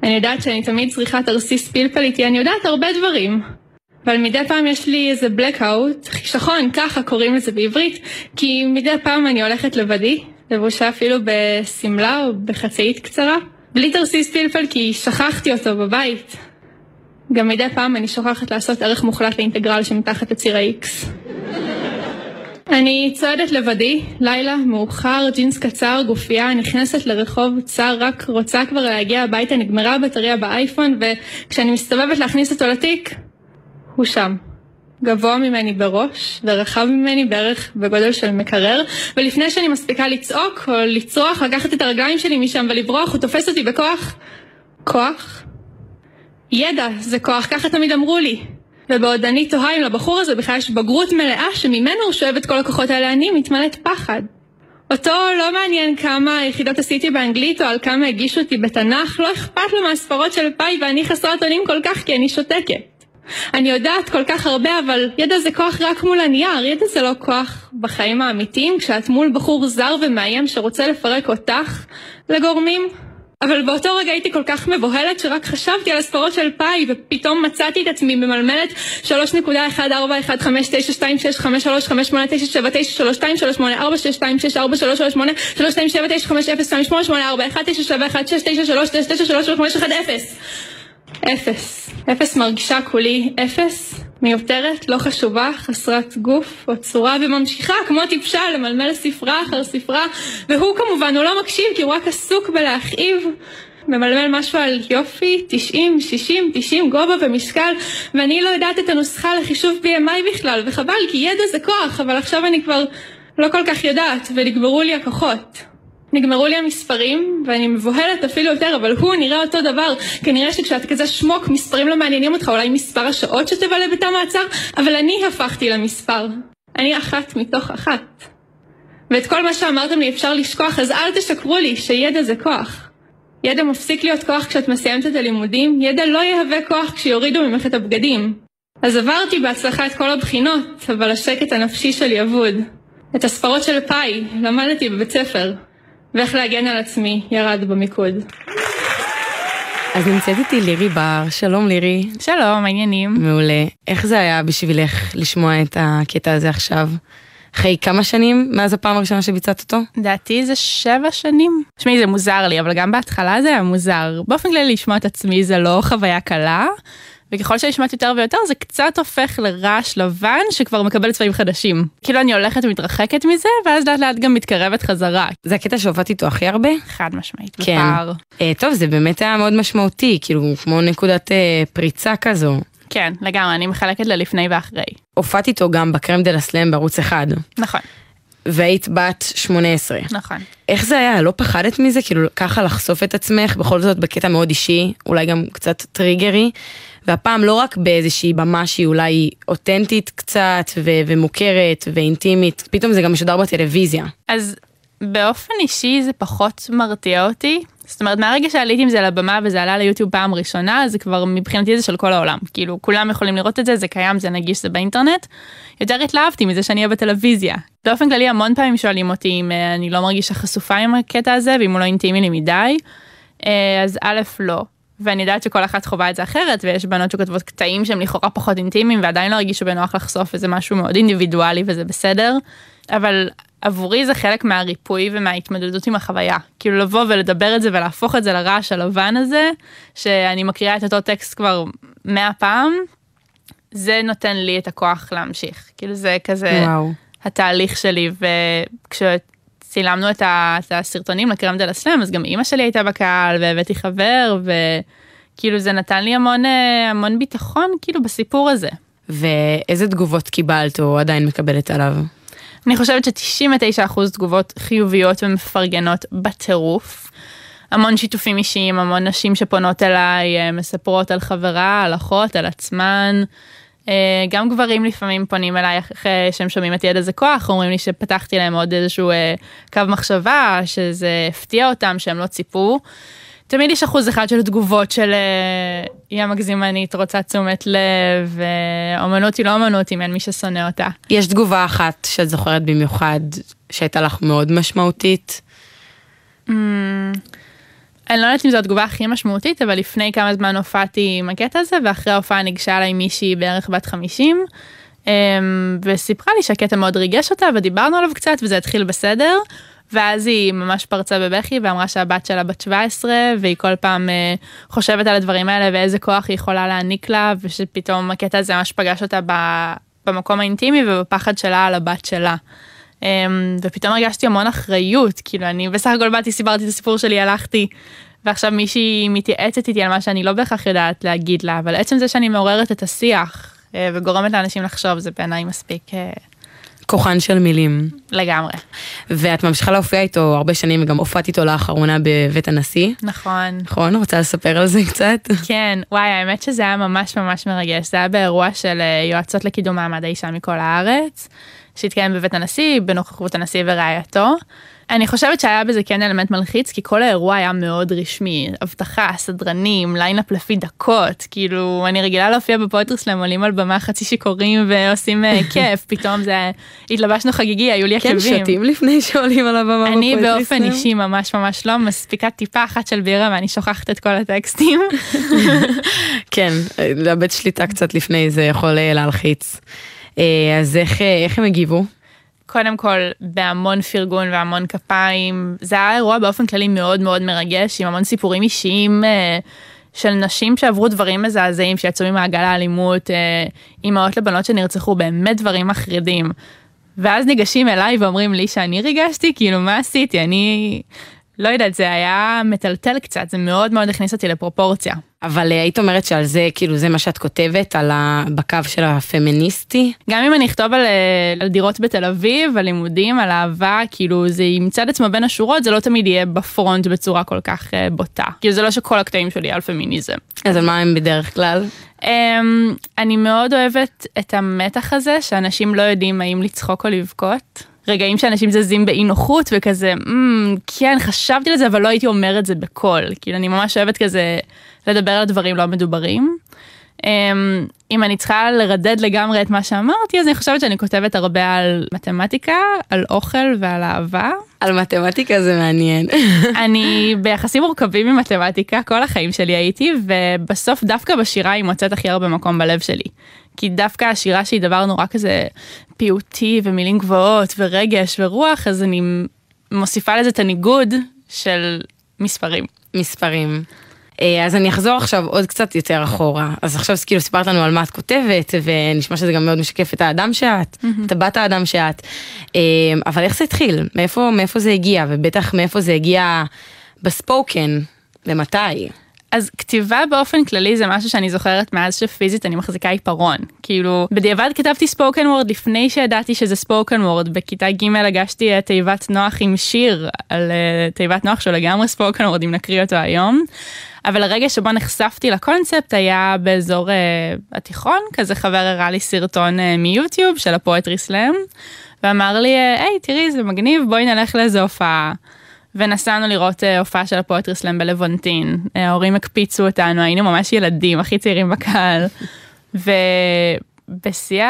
S13: אני יודעת שאני תמיד צריכה תרסיס פלפל איתי, אני יודעת הרבה דברים. אבל מדי פעם יש לי איזה blackout, חישכון, ככה קוראים לזה בעברית, כי מדי פעם אני הולכת לבדי, לבושה אפילו בשמלה או בחצאית קצרה, בלי תרסיס פלפל כי שכחתי אותו בבית. גם מדי פעם אני שוכחת לעשות ערך מוחלט לאינטגרל שמתחת לציר ה-X. אני צועדת לבדי, לילה, מאוחר, ג'ינס קצר, גופייה, נכנסת לרחוב צר, רק רוצה כבר להגיע הביתה, נגמרה הבטריה באייפון, וכשאני מסתובבת להכניס אותו לתיק, הוא שם. גבוה ממני בראש, ורחב ממני בערך בגודל של מקרר, ולפני שאני מספיקה לצעוק או לצרוח, לקחת את הרגליים שלי משם ולברוח, הוא תופס אותי בכוח. כוח? ידע זה כוח, ככה תמיד אמרו לי. ובעוד אני תוהה אם לבחור הזה בכלל יש בגרות מלאה שממנו הוא שואב את כל הכוחות האלה, אני מתמלאת פחד. אותו לא מעניין כמה יחידות עשיתי באנגלית או על כמה הגישו אותי בתנ"ך, לא אכפת לו מהספרות של פאי ואני חסרת אונים כל כך כי אני שותקת. אני יודעת כל כך הרבה, אבל ידע זה כוח רק מול הנייר, ידע זה לא כוח בחיים האמיתיים, כשאת מול בחור זר ומאיים שרוצה לפרק אותך לגורמים. אבל באותו רגע הייתי כל כך מבוהלת שרק חשבתי על הספרות של פאי ופתאום מצאתי את עצמי ממלמלת 3.14159226353823273827173827253 אפס. אפס מרגישה כולי אפס, מיותרת, לא חשובה, חסרת גוף או צורה וממשיכה כמו טיפשה למלמל ספרה אחר ספרה והוא כמובן, הוא לא מקשיב כי הוא רק עסוק בלהכאיב. ממלמל משהו על יופי, 90, 60, 90 גובה ומשקל ואני לא יודעת את הנוסחה לחישוב BMI בכלל וחבל כי ידע זה כוח אבל עכשיו אני כבר לא כל כך יודעת ונגמרו לי הכוחות נגמרו לי המספרים, ואני מבוהלת אפילו יותר, אבל הוא נראה אותו דבר. כנראה שכשאתה כזה שמוק, מספרים לא מעניינים אותך, אולי מספר השעות שתבלה בתא מעצר, אבל אני הפכתי למספר. אני אחת מתוך אחת. ואת כל מה שאמרתם לי אפשר לשכוח, אז אל תשקרו לי שידע זה כוח. ידע מפסיק להיות כוח כשאת מסיימת את הלימודים, ידע לא יהווה כוח כשיורידו ממך את הבגדים. אז עברתי בהצלחה את כל הבחינות, אבל השקט הנפשי שלי אבוד. את הספרות של פאי למדתי בבית ספר, ואיך להגן על עצמי ירד במיקוד.
S8: אז נמצאת איתי לירי בר, שלום לירי.
S13: שלום, העניינים?
S8: מעולה. איך זה היה בשבילך לשמוע את הקטע הזה עכשיו? אחרי כמה שנים מאז הפעם הראשונה שביצעת אותו?
S13: לדעתי זה שבע שנים. תשמעי, זה מוזר לי, אבל גם בהתחלה זה היה מוזר. באופן כללי לשמוע את עצמי זה לא חוויה קלה. וככל שאני שומעת יותר ויותר זה קצת הופך לרעש לבן שכבר מקבל צבעים חדשים. כאילו אני הולכת ומתרחקת מזה ואז לאט לאט גם מתקרבת חזרה.
S8: זה הקטע שהובאת איתו הכי הרבה?
S13: חד משמעית,
S8: כן. בפער. אה, טוב זה באמת היה מאוד משמעותי, כאילו כמו נקודת אה, פריצה כזו.
S13: כן, לגמרי, אני מחלקת ללפני ואחרי.
S8: הופעת איתו גם בקרם דה לסלאם בערוץ אחד.
S13: נכון.
S8: והיית בת 18.
S13: נכון.
S8: איך זה היה? לא פחדת מזה? כאילו ככה לחשוף את עצמך, בכל זאת בקטע מאוד אישי, אולי גם קצת טריגרי, והפעם לא רק באיזושהי במה שהיא אולי אותנטית קצת ו- ומוכרת ואינטימית, פתאום זה גם משודר בטלוויזיה.
S13: אז באופן אישי זה פחות מרתיע אותי. זאת אומרת מהרגע שעליתי עם זה לבמה וזה עלה ליוטיוב פעם ראשונה זה כבר מבחינתי זה של כל העולם כאילו כולם יכולים לראות את זה זה קיים זה נגיש זה באינטרנט. יותר התלהבתי מזה שאני אהיה בטלוויזיה. באופן כללי המון פעמים שואלים אותי אם אה, אני לא מרגישה חשופה עם הקטע הזה ואם הוא לא אינטימי לי מדי. אה, אז א' לא. ואני יודעת שכל אחת חווה את זה אחרת ויש בנות שכותבות קטעים שהם לכאורה פחות אינטימיים ועדיין לא הרגישו בנוח לחשוף וזה משהו מאוד אינדיבידואלי וזה בסדר. אבל עבורי זה חלק מהריפוי ומההתמודדות עם החוויה. כאילו לבוא ולדבר את זה ולהפוך את זה לרעש הלבן הזה, שאני מקריאה את אותו טקסט כבר מאה פעם, זה נותן לי את הכוח להמשיך. כאילו זה כזה...
S8: וואו.
S12: התהליך שלי, וכשצילמנו את, ה, את הסרטונים לקרם דה לסלאם, אז גם אימא שלי הייתה בקהל, והבאתי חבר, וכאילו זה נתן לי המון, אה, המון ביטחון כאילו בסיפור הזה.
S8: ואיזה תגובות קיבלת או עדיין מקבלת עליו?
S12: אני חושבת ש-99% תגובות חיוביות ומפרגנות בטירוף. המון שיתופים אישיים, המון נשים שפונות אליי, אה, מספרות על חברה, על אחות, על עצמן. אה, גם גברים לפעמים פונים אליי אחרי שהם שומעים את ידע זה כוח, אומרים לי שפתחתי להם עוד איזשהו אה, קו מחשבה, שזה הפתיע אותם, שהם לא ציפו. תמיד יש אחוז אחד של תגובות של היא המגזימנית, רוצה תשומת לב, אומנות היא לא אומנות אם אין מי ששונא אותה.
S8: יש תגובה אחת שאת זוכרת במיוחד, שהייתה לך מאוד משמעותית?
S12: Mm, אני לא יודעת אם זו התגובה הכי משמעותית, אבל לפני כמה זמן הופעתי עם הקטע הזה, ואחרי ההופעה ניגשה אליי מישהי בערך בת 50, אמ, וסיפרה לי שהקטע מאוד ריגש אותה, ודיברנו עליו קצת, וזה התחיל בסדר. ואז היא ממש פרצה בבכי ואמרה שהבת שלה בת 17 והיא כל פעם אה, חושבת על הדברים האלה ואיזה כוח היא יכולה להעניק לה ושפתאום הקטע הזה ממש פגש אותה במקום האינטימי ובפחד שלה על הבת שלה. אמ, ופתאום הרגשתי המון אחריות, כאילו אני בסך הכל באתי, סיפרתי את הסיפור שלי, הלכתי, ועכשיו מישהי מתייעצת איתי על מה שאני לא בהכרח יודעת להגיד לה, אבל עצם זה שאני מעוררת את השיח אה, וגורמת לאנשים לחשוב, זה בעיניי מספיק.
S8: כוחן של מילים.
S12: לגמרי.
S8: ואת ממשיכה להופיע איתו הרבה שנים, וגם הופעת איתו לאחרונה בבית הנשיא.
S12: נכון.
S8: נכון? רוצה לספר על זה קצת?
S12: כן, וואי, האמת שזה היה ממש ממש מרגש. זה היה באירוע של אה, יועצות לקידום מעמד האישה מכל הארץ. שהתקיים בבית הנשיא בנוכחות הנשיא ורעייתו. אני חושבת שהיה בזה כן אלמנט מלחיץ כי כל האירוע היה מאוד רשמי אבטחה סדרנים line-up לפי דקות כאילו אני רגילה להופיע ב poetry slam עולים על במה חצי שיכורים ועושים אה, כיף פתאום זה התלבשנו חגיגי היו לי
S8: עקבים. כן שותים לפני שעולים על הבמה
S12: אני באופן אישי ממש ממש לא מספיקה טיפה אחת של בירה ואני שוכחת את כל הטקסטים.
S8: כן לאבד שליטה קצת לפני זה יכול להלחיץ. אה, אז איך, אה, איך הם הגיבו?
S12: קודם כל בהמון פרגון והמון כפיים. זה היה אירוע באופן כללי מאוד מאוד מרגש עם המון סיפורים אישיים אה, של נשים שעברו דברים מזעזעים שיצאו ממעגל האלימות, אימהות לבנות שנרצחו, באמת דברים מחרידים. ואז ניגשים אליי ואומרים לי שאני ריגשתי, כאילו מה עשיתי? אני לא יודעת, זה היה מטלטל קצת, זה מאוד מאוד הכניס אותי לפרופורציה.
S8: אבל אה, היית אומרת שעל זה, כאילו, זה מה שאת כותבת, על ה... בקו של הפמיניסטי?
S12: גם אם אני אכתוב על, אה, על דירות בתל אביב, על לימודים, על אהבה, כאילו, זה ימצא את עצמו בין השורות, זה לא תמיד יהיה בפרונט בצורה כל כך uh, בוטה. כאילו, זה לא שכל הקטעים שלי על פמיניזם.
S8: אז על מה הם בדרך כלל? Um,
S12: אני מאוד אוהבת את המתח הזה, שאנשים לא יודעים האם לצחוק או לבכות. רגעים שאנשים זזים באי נוחות וכזה, mm, כן, חשבתי על זה, אבל לא הייתי אומר את זה בקול. כאילו, אני ממש אוהבת כזה לדבר על דברים לא מדוברים. Um, אם אני צריכה לרדד לגמרי את מה שאמרתי, אז אני חושבת שאני כותבת הרבה על מתמטיקה, על אוכל ועל אהבה.
S8: על מתמטיקה זה מעניין.
S12: אני ביחסים מורכבים עם מתמטיקה, כל החיים שלי הייתי, ובסוף דווקא בשירה היא מוצאת הכי הרבה מקום בלב שלי. כי דווקא השירה שהיא דבר נורא כזה פיוטי ומילים גבוהות ורגש ורוח, אז אני מוסיפה לזה את הניגוד של מספרים.
S8: מספרים. אה, אז אני אחזור עכשיו עוד קצת יותר אחורה. אז עכשיו כאילו סיפרת לנו על מה את כותבת, ונשמע שזה גם מאוד משקף את האדם שאת. את הבת האדם שאת. אה, אבל איך זה התחיל? מאיפה, מאיפה זה הגיע? ובטח מאיפה זה הגיע בספוקן? ומתי?
S12: אז כתיבה באופן כללי זה משהו שאני זוכרת מאז שפיזית אני מחזיקה עיפרון. כאילו, בדיעבד כתבתי ספוקן וורד לפני שידעתי שזה ספוקן וורד. בכיתה ג' הגשתי את תיבת נוח עם שיר על uh, תיבת נוח שהוא לגמרי ספוקן וורד, אם נקריא אותו היום. אבל הרגע שבו נחשפתי לקונספט היה באזור uh, התיכון, כזה חבר הראה לי סרטון uh, מיוטיוב של הפואטרי סלאם, ואמר לי, היי, תראי, זה מגניב, בואי נלך לאיזה הופעה. ונסענו לראות uh, הופעה של הפואטרי סלאם בלוונטין. ההורים הקפיצו אותנו, היינו ממש ילדים, הכי צעירים בקהל. ובשיא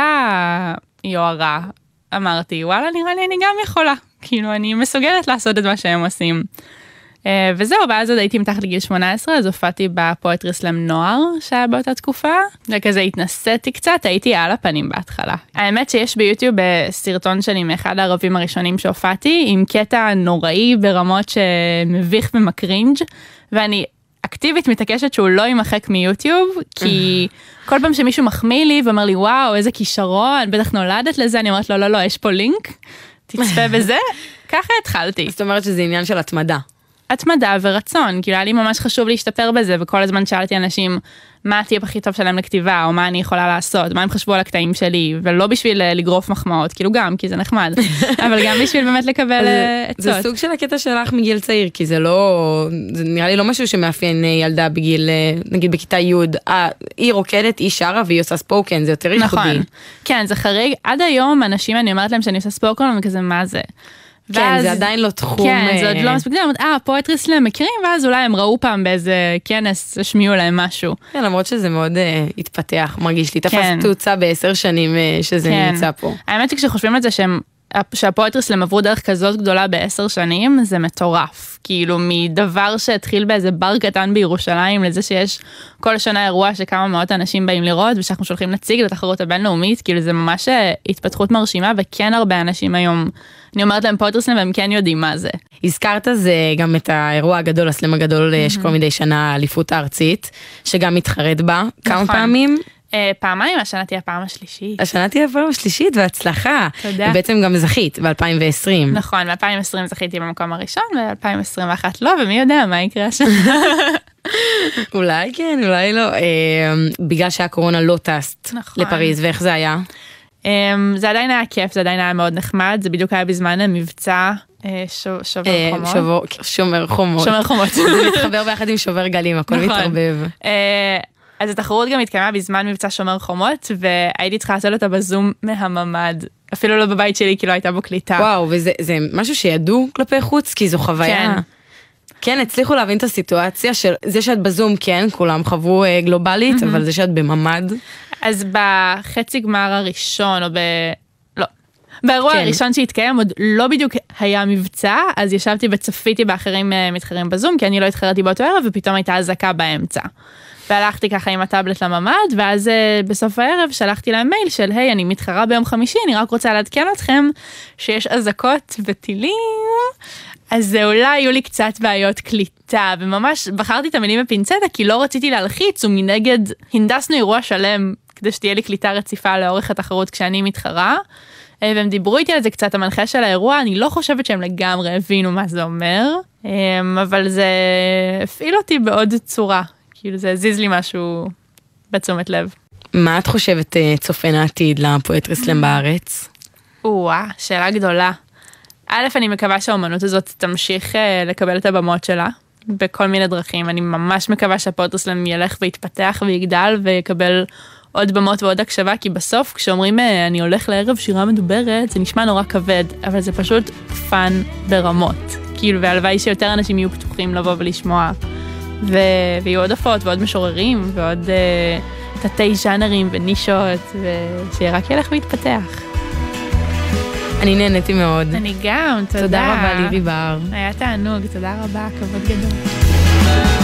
S12: היוהרה אמרתי, וואלה, נראה לי אני גם יכולה. כאילו, אני מסוגלת לעשות את מה שהם עושים. אה, וזהו, ואז עוד הייתי מתחת לגיל 18, אז הופעתי בפואטרי סלאם נוער שהיה באותה תקופה, וכזה התנסיתי קצת, הייתי על הפנים בהתחלה. האמת שיש ביוטיוב אה, סרטון שלי מאחד הערבים הראשונים שהופעתי, עם קטע נוראי ברמות שמביך ומקרינג', ואני אקטיבית מתעקשת שהוא לא יימחק מיוטיוב, כי כל פעם שמישהו מחמיא לי ואומר לי, וואו, איזה כישרון, בטח נולדת לזה, אני אומרת לו, לא, לא, יש פה לינק, תצפה בזה. ככה התחלתי.
S8: זאת אומרת שזה עניין של התמדה.
S12: התמדה ורצון, כאילו היה לי ממש חשוב להשתפר בזה, וכל הזמן שאלתי אנשים מה הטיפ הכי טוב שלהם לכתיבה, או מה אני יכולה לעשות, מה הם חשבו על הקטעים שלי, ולא בשביל אה, לגרוף מחמאות, כאילו גם, כי זה נחמד, אבל גם בשביל באמת לקבל אה, עצות.
S8: זה סוג של הקטע שלך מגיל צעיר, כי זה לא, זה נראה לי לא משהו שמאפיין אה, ילדה בגיל, נגיד בכיתה י', היא רוקדת, היא שרה והיא עושה ספוקן, זה יותר ייחודי.
S12: נכון, כן, זה חריג, עד היום אנשים, אני אומרת להם שאני עושה ספוקן, וכזה, מה זה?
S8: כן, זה עדיין לא תחום.
S12: כן, זה עוד לא מספיק, אה, פואטרי סלאם מכירים, ואז אולי הם ראו פעם באיזה כנס, השמיעו להם משהו.
S8: כן, למרות שזה מאוד uh, התפתח, מרגיש לי, תפס כן. תאוצה בעשר שנים uh, שזה כן. נמצא פה.
S12: האמת שכשחושבים על זה שהם, שהפואטרי סלאם עברו דרך כזאת גדולה בעשר שנים, זה מטורף. כאילו, מדבר שהתחיל באיזה בר קטן בירושלים, לזה שיש כל שנה אירוע שכמה מאות אנשים באים לראות, ושאנחנו שולחים נציג לתחרות הבינלאומית, כאילו זה ממש התפתחות מרשימה, וכן הרבה אנשים היום. אני אומרת להם פוטרסלם והם כן יודעים מה זה.
S8: הזכרת זה גם את האירוע הגדול, הסלם הגדול, יש כל מדי שנה האליפות הארצית, שגם מתחרט בה כמה
S12: נכון.
S8: פעמים.
S12: Uh, פעמיים, השנה תהיה הפעם השלישית.
S8: השנה תהיה הפעם השלישית, והצלחה.
S12: תודה.
S8: ובעצם גם זכית ב-2020.
S12: נכון, ב-2020 זכיתי במקום הראשון, ב-2021 לא, ומי יודע מה יקרה השנה.
S8: אולי כן, אולי לא. Uh, בגלל שהקורונה לא טסת נכון. לפריז, ואיך זה היה?
S12: Um, זה עדיין היה כיף, זה עדיין היה מאוד נחמד, זה בדיוק היה בזמן המבצע uh, ש... שובר חומות.
S8: שבור, שומר חומות.
S12: שומר חומות.
S8: זה מתחבר ביחד עם שובר גלים, הכל נכון. מתערבב.
S12: אז התחרות גם התקיימה בזמן מבצע שומר חומות, והייתי צריכה לעשות אותה בזום מהממ"ד. אפילו לא בבית שלי, כי לא הייתה בו קליטה.
S8: וואו, וזה משהו שידעו כלפי חוץ? כי זו חוויה. כן. כן, הצליחו להבין את הסיטואציה של זה שאת בזום, כן, כולם חוו אה, גלובלית, mm-hmm. אבל זה שאת בממ"ד.
S12: אז בחצי גמר הראשון, או ב... לא. באירוע כן. הראשון שהתקיים עוד לא בדיוק היה מבצע, אז ישבתי וצפיתי באחרים אה, מתחרים בזום, כי אני לא התחרתי באותו ערב, ופתאום הייתה אזעקה באמצע. והלכתי ככה עם הטאבלט לממ"ד, ואז uh, בסוף הערב שלחתי להם מייל של, היי, אני מתחרה ביום חמישי, אני רק רוצה לעדכן אתכם שיש אזעקות וטילים, אז אולי היו לי קצת בעיות קליטה, וממש בחרתי את המילים בפינצטה, כי לא רציתי להלחיץ, ומנגד הנדסנו אירוע שלם כדי שתהיה לי קליטה רציפה לאורך התחרות כשאני מתחרה. אה, והם דיברו איתי על זה קצת, המנחה של האירוע, אני לא חושבת שהם לגמרי הבינו מה זה אומר, אה, אבל זה הפעיל אותי בעוד צורה, כאילו זה הזיז לי משהו בתשומת לב.
S8: מה את חושבת אה, צופן העתיד לפואטרי סלאם בארץ?
S12: או-אה, שאלה גדולה. א', אני מקווה שהאומנות הזאת תמשיך אה, לקבל את הבמות שלה בכל מיני דרכים. אני ממש מקווה שה poetry slam ילך ויתפתח ויגדל ויקבל עוד במות ועוד הקשבה, כי בסוף כשאומרים אה, אני הולך לערב שירה מדוברת, זה נשמע נורא כבד, אבל זה פשוט fun ברמות. כאילו, והלוואי שיותר אנשים יהיו פתוחים לבוא ולשמוע ו... ויהיו עוד הופעות ועוד משוררים ועוד אה, תתי ז'אנרים ונישות, ושרק ילך ויתפתח.
S8: אני נהניתי מאוד.
S12: אני גם, תודה.
S8: תודה רבה לירי בר.
S12: היה תענוג, תודה רבה, כבוד גדול.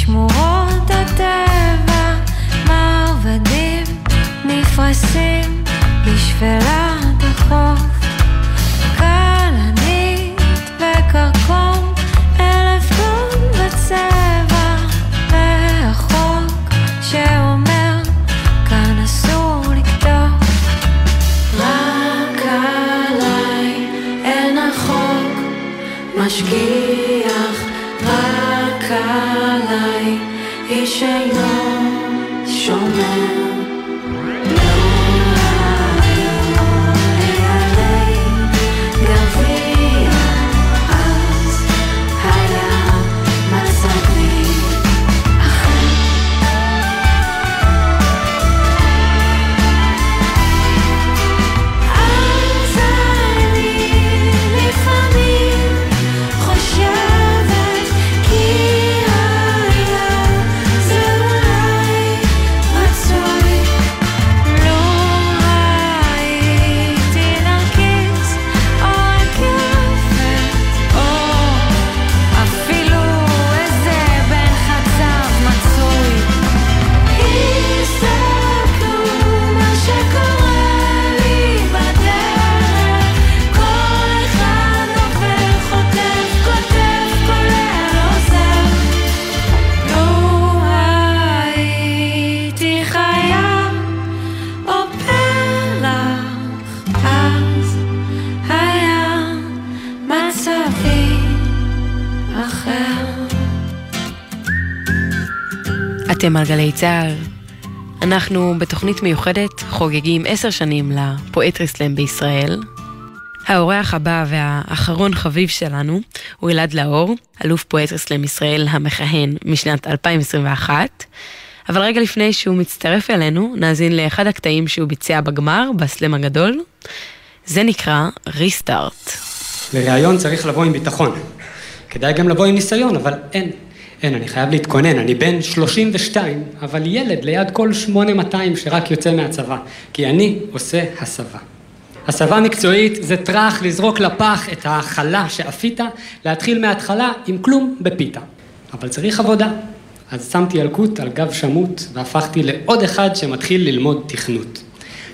S14: בשמורות הטבע, מרבדים נפרסים בשפלת החוף. כלנית וקרקום, אלף גון בצבע, והחוק שאומר, כאן אסור לקטוף. רק עליי אין החוק משגיח, איש אינו שומר. אחר.
S8: אתם על גלי צה"ל. אנחנו בתוכנית מיוחדת חוגגים עשר שנים לפואטרי סלאם בישראל. האורח הבא והאחרון חביב שלנו הוא אלעד לאור, אלוף פואטרי סלאם ישראל המכהן משנת 2021. אבל רגע לפני שהוא מצטרף אלינו, נאזין לאחד הקטעים שהוא ביצע בגמר, בסלאם הגדול. זה נקרא ריסטארט.
S6: לראיון צריך לבוא עם ביטחון. כדאי גם לבוא עם ניסיון, אבל אין. אין, אני חייב להתכונן, אני בן 32, אבל ילד ליד כל 8200 שרק יוצא מהצבא, כי אני עושה הסבה. הסבה מקצועית זה טראח לזרוק לפח את החלה שאפית, להתחיל מההתחלה עם כלום בפיתה. אבל צריך עבודה. אז שמתי ילקוט על גב שמוט והפכתי לעוד אחד שמתחיל ללמוד תכנות.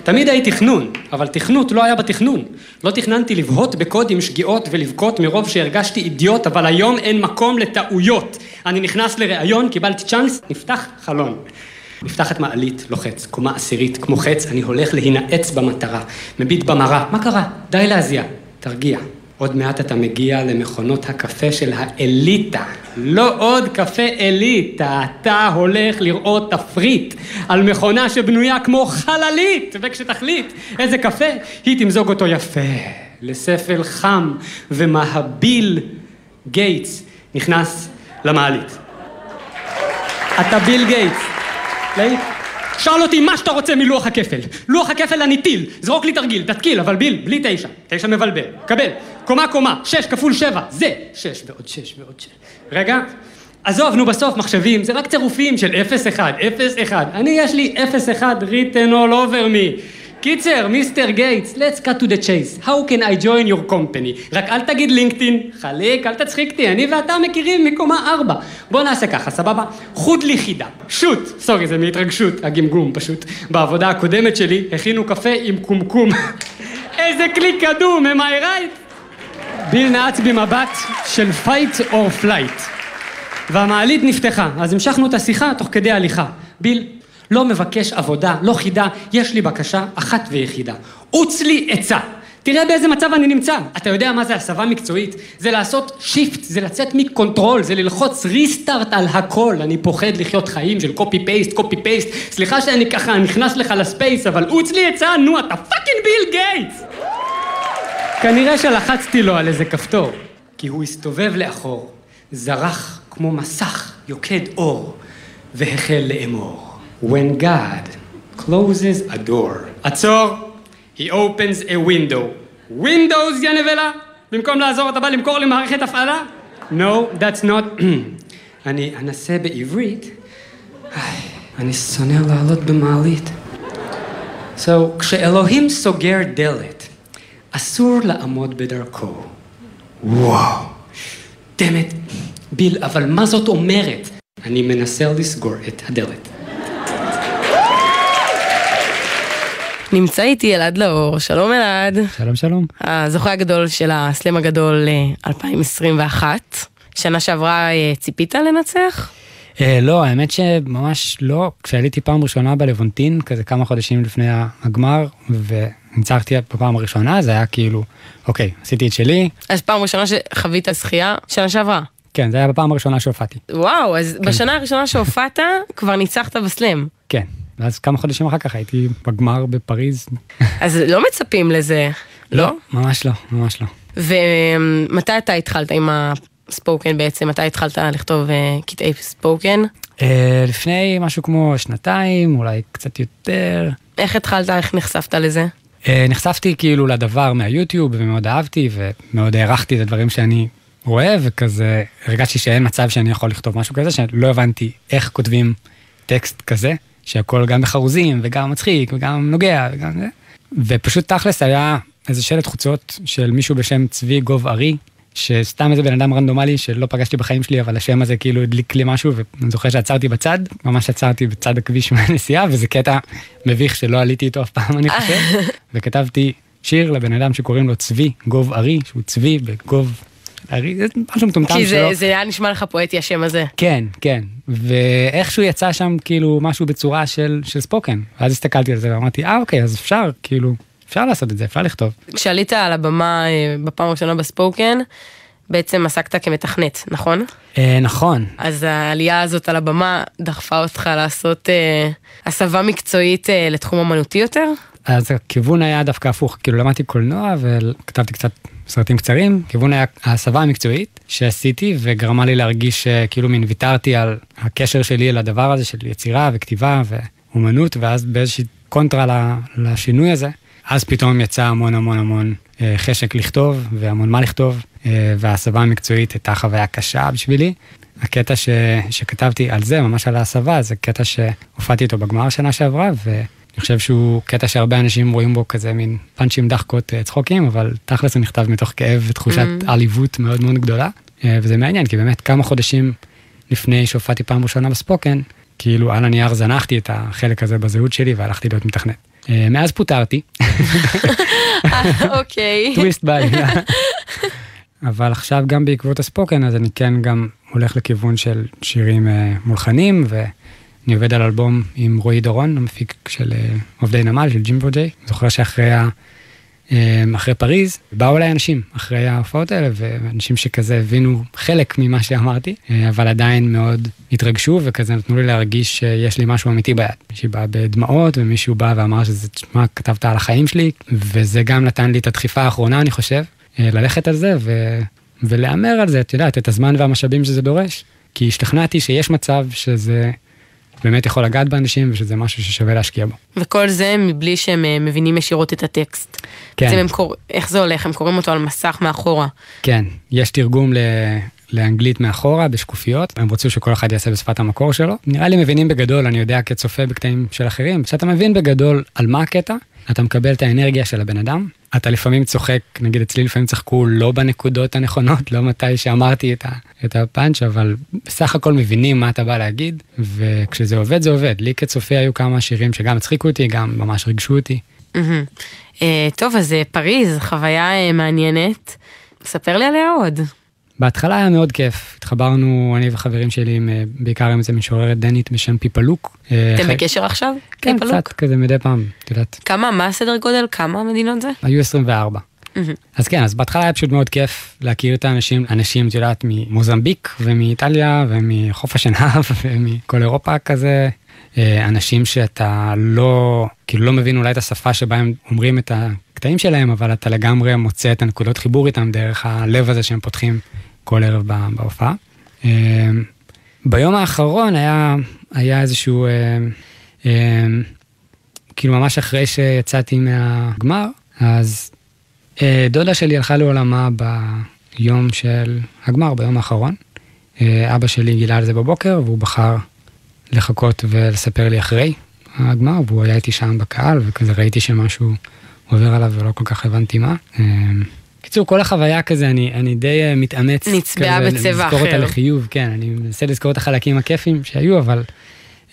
S6: תמיד הייתי תכנון, אבל תכנות לא היה בתכנון. לא תכננתי לבהות בקוד עם שגיאות ולבכות מרוב שהרגשתי אידיוט, אבל היום אין מקום לטעויות. אני נכנס לראיון, קיבלתי צ'אנס, נפתח חלון. נפתחת מעלית, לוחץ, קומה עשירית, כמו חץ, אני הולך להינעץ במטרה, מביט במראה, מה קרה? די להזיע, תרגיע. עוד מעט אתה מגיע למכונות הקפה של האליטה. לא עוד קפה אליטה, אתה הולך לראות תפריט על מכונה שבנויה כמו חללית, וכשתחליט איזה קפה, היא תמזוג אותו יפה, לספל חם ומהביל גייטס נכנס למעלית. אתה ביל גייטס. שאל אותי מה שאתה רוצה מלוח הכפל. לוח הכפל אני טיל, זרוק לי תרגיל, תתקיל, אבל ביל, בלי תשע. תשע מבלבל. קבל. קומה קומה, שש כפול שבע, זה. שש ועוד שש ועוד שש. רגע. עזוב, נו בסוף, מחשבים, זה רק צירופים של 0-1, 0-1. אני, יש לי 0-1 written all over me. קיצר, מיסטר גייטס, let's cut to the chase. How can I join your company? רק אל תגיד לינקדאין, חליק, אל תצחיק אותי, אני ואתה מכירים מקומה 4. בוא נעשה ככה, סבבה? חוט לי חידה. שוט, סורי, זה מהתרגשות, הגמגום פשוט. בעבודה הקודמת שלי הכינו קפה עם קומקום. איזה כלי קדום, am I right? ביל נעץ במבט של fight or flight. והמעלית נפתחה, אז המשכנו את השיחה תוך כדי הליכה. ביל, לא מבקש עבודה, לא חידה, יש לי בקשה אחת ויחידה. עוץ לי עצה. תראה באיזה מצב אני נמצא. אתה יודע מה זה הסבה מקצועית? זה לעשות shift, זה לצאת מ control, זה ללחוץ restart על הכל. אני פוחד לחיות חיים של copy paste, copy paste. סליחה שאני ככה נכנס לך ל space, אבל עוץ לי עצה, נו, אתה fucking ביל גייטס! כנראה שלחצתי לו על איזה כפתור, כי הוא הסתובב לאחור, זרח כמו מסך יוקד אור, והחל לאמור. When God closes a door, עצור, he opens a window. Windows, יא נבלה? במקום לעזור אתה בא למכור לי מערכת הפעלה? No, that's not... אני אנסה בעברית. אני שונא לעלות במעלית. So, כשאלוהים סוגר דלת, אסור לעמוד בדרכו. וואו, דמת, ביל, אבל מה זאת אומרת? אני מנסה לסגור את הדלת.
S8: נמצא איתי אלעד לאור, שלום אלעד.
S15: שלום שלום.
S8: הזוכה הגדול של הסלאם הגדול אה, 2021. שנה שעברה אה, ציפית לנצח?
S15: אה, לא, האמת שממש לא. כשעליתי פעם ראשונה בלוונטין, כזה כמה חודשים לפני הגמר, וניצחתי בפעם הראשונה, זה היה כאילו, אוקיי, עשיתי את שלי.
S8: אז פעם ראשונה שחווית זכייה, שנה שעברה.
S15: כן, זה היה בפעם הראשונה שהופעתי.
S8: וואו, אז
S15: כן.
S8: בשנה הראשונה שהופעת, כבר ניצחת בסלאם.
S15: כן. ואז כמה חודשים אחר כך הייתי בגמר בפריז.
S8: אז לא מצפים לזה, לא?
S15: ממש לא, ממש לא.
S8: ומתי אתה התחלת עם הספוקן בעצם? מתי התחלת לכתוב אה, קטעי ספוקן?
S15: אה, לפני משהו כמו שנתיים, אולי קצת יותר.
S8: איך התחלת, איך נחשפת לזה?
S15: אה, נחשפתי כאילו לדבר מהיוטיוב ומאוד אהבתי ומאוד הערכתי את הדברים שאני רואה וכזה הרגשתי שאין מצב שאני יכול לכתוב משהו כזה שלא הבנתי איך כותבים טקסט כזה שהכל גם בחרוזים וגם מצחיק וגם נוגע וגם זה. ופשוט תכלס היה איזה שלט חוצות של מישהו בשם צבי גוב ארי שסתם איזה בן אדם רנדומלי שלא פגשתי בחיים שלי אבל השם הזה כאילו הדליק לי משהו ואני זוכר שעצרתי בצד ממש עצרתי בצד הכביש מהנסיעה וזה קטע מביך שלא עליתי איתו אף פעם אני חושב וכתבתי שיר לבן אדם שקוראים לו צבי גוב ארי שהוא צבי בגוב ארי זה משהו מטומטם
S8: כי
S15: שלו.
S8: זה, זה היה נשמע לך פואטי השם הזה.
S15: כן כן ואיכשהו יצא שם כאילו משהו בצורה של של ספוקן ואז הסתכלתי על זה ואמרתי אה אוקיי אז אפשר כאילו אפשר לעשות את זה אפשר לכתוב.
S8: כשעלית על הבמה אה, בפעם הראשונה בספוקן, בעצם עסקת כמתכנת, נכון?
S15: אה, נכון.
S8: אז העלייה הזאת על הבמה דחפה אותך לעשות אה, הסבה מקצועית לתחום אמנותי יותר?
S15: אז הכיוון היה דווקא הפוך, כאילו למדתי קולנוע וכתבתי קצת סרטים קצרים, כיוון היה ההסבה המקצועית שעשיתי וגרמה לי להרגיש כאילו מין ויתרתי על הקשר שלי לדבר הזה של יצירה וכתיבה ואומנות, ואז באיזושהי קונטרה לשינוי הזה, אז פתאום יצא המון המון המון אה, חשק לכתוב והמון מה לכתוב, אה, וההסבה המקצועית הייתה חוויה קשה בשבילי. הקטע ש, שכתבתי על זה, ממש על ההסבה, זה קטע שהופעתי איתו בגמר שנה שעברה, ואני חושב שהוא קטע שהרבה אנשים רואים בו כזה מין פאנצ'ים, דחקות, אה, צחוקים, אבל תכלס הוא נכתב מתוך כאב ותחושת
S8: Mm.
S15: עליבות מאוד מאוד גדולה. וזה מעניין, כי באמת כמה חודשים לפני שהופעתי פעם ראשונה בספוקן, כאילו על הנייר זנחתי את החלק הזה בזהות שלי והלכתי להיות מתכנת. אה, מאז פוטרתי,
S8: אוקיי.
S15: טוויסט ביי. אבל עכשיו גם בעקבות הספוקן, אז אני כן גם הולך לכיוון של שירים אה, מולחנים, ואני עובד על אלבום עם רועי דורון, המפיק של אה, עובדי נמל, של ג'ימבו ג'יי. זוכר שאחרי ה... אה, אחרי פריז, באו אליי אנשים אחרי ההופעות האלה, ואנשים שכזה הבינו חלק ממה שאמרתי, אה, אבל עדיין מאוד התרגשו, וכזה נתנו לי להרגיש שיש לי משהו אמיתי ביד. מישהי באה בדמעות, ומישהו בא ואמר שזה, תשמע, כתבת על החיים שלי, וזה גם נתן לי את הדחיפה האחרונה, אני חושב, אה, ללכת על זה ו... ולהמר על זה, את יודעת, את הזמן והמשאבים שזה דורש. כי השתכנעתי שיש מצב שזה באמת יכול לגעת באנשים, ושזה משהו ששווה להשקיע בו.
S8: וכל זה מבלי שהם אה, מבינים ישירות את הטקסט.
S15: כן.
S8: הם קורא, איך זה הולך? הם קוראים אותו על מסך מאחורה.
S15: כן, יש תרגום ל... לאנגלית מאחורה בשקופיות, הם רצו שכל אחד יעשה בשפת המקור שלו. נראה לי מבינים בגדול, אני יודע כצופה בקטעים של אחרים, כשאתה מבין בגדול על מה הקטע, אתה מקבל את האנרגיה של הבן אדם. אתה לפעמים צוחק, נגיד אצלי לפעמים צחקו לא בנקודות הנכונות, לא מתי שאמרתי את, את הפאנץ', אבל בסך הכל מבינים מה אתה בא להגיד, וכשזה עובד זה עובד. לי כצופה היו כמה שירים שגם הצחיקו אותי, גם ממש ריגשו אותי.
S8: אה, טוב, אז אה, פריז, חוויה אה, מעניינת. ספר לי עליה עוד.
S15: בהתחלה היה מאוד כיף, התחברנו, אני וחברים שלי, עם, אה, בעיקר עם איזה משוררת דנית בשם פיפלוק. אה,
S8: אתם
S15: אחרי-
S8: בקשר עכשיו?
S15: כן,
S8: פיפלוק?
S15: קצת כזה מדי פעם, את יודעת.
S8: כמה, מה הסדר גודל? כמה מדינות זה?
S15: היו 24.
S8: מהמם.
S15: אז כן, אז בהתחלה היה פשוט מאוד כיף להכיר את האנשים, אנשים, את יודעת, ממוזמביק ומאיטליה ומחוף השנהב ומכל אירופה כזה. אה, אנשים שאתה לא, כאילו לא מבין אולי את השפה שבה הם אומרים את הקטעים שלהם, אבל אתה לגמרי מוצא את הנקודות חיבור איתם דרך הלב הזה שהם פותחים כל ערב בה- בהופעה. אה, ביום האחרון היה, היה איזשהו, אה, אה, כאילו ממש אחרי שיצאתי מהגמר, אז אה, דודה שלי הלכה לעולמה ביום של הגמר, ביום האחרון. אה, אבא שלי גילה על זה בבוקר, והוא בחר לחכות ולספר לי אחרי הגמר, והוא היה איתי שם בקהל, וכזה ראיתי שמשהו עובר עליו ולא כל כך הבנתי מה. קיצור, כל החוויה כזה, אני, אני די אה, מתאמץ.
S8: נצבעה בצבע
S15: לזכור אותה
S8: אחר.
S15: לחיוב, כן, אני מנסה לזכור את החלקים הכיפים שהיו, אבל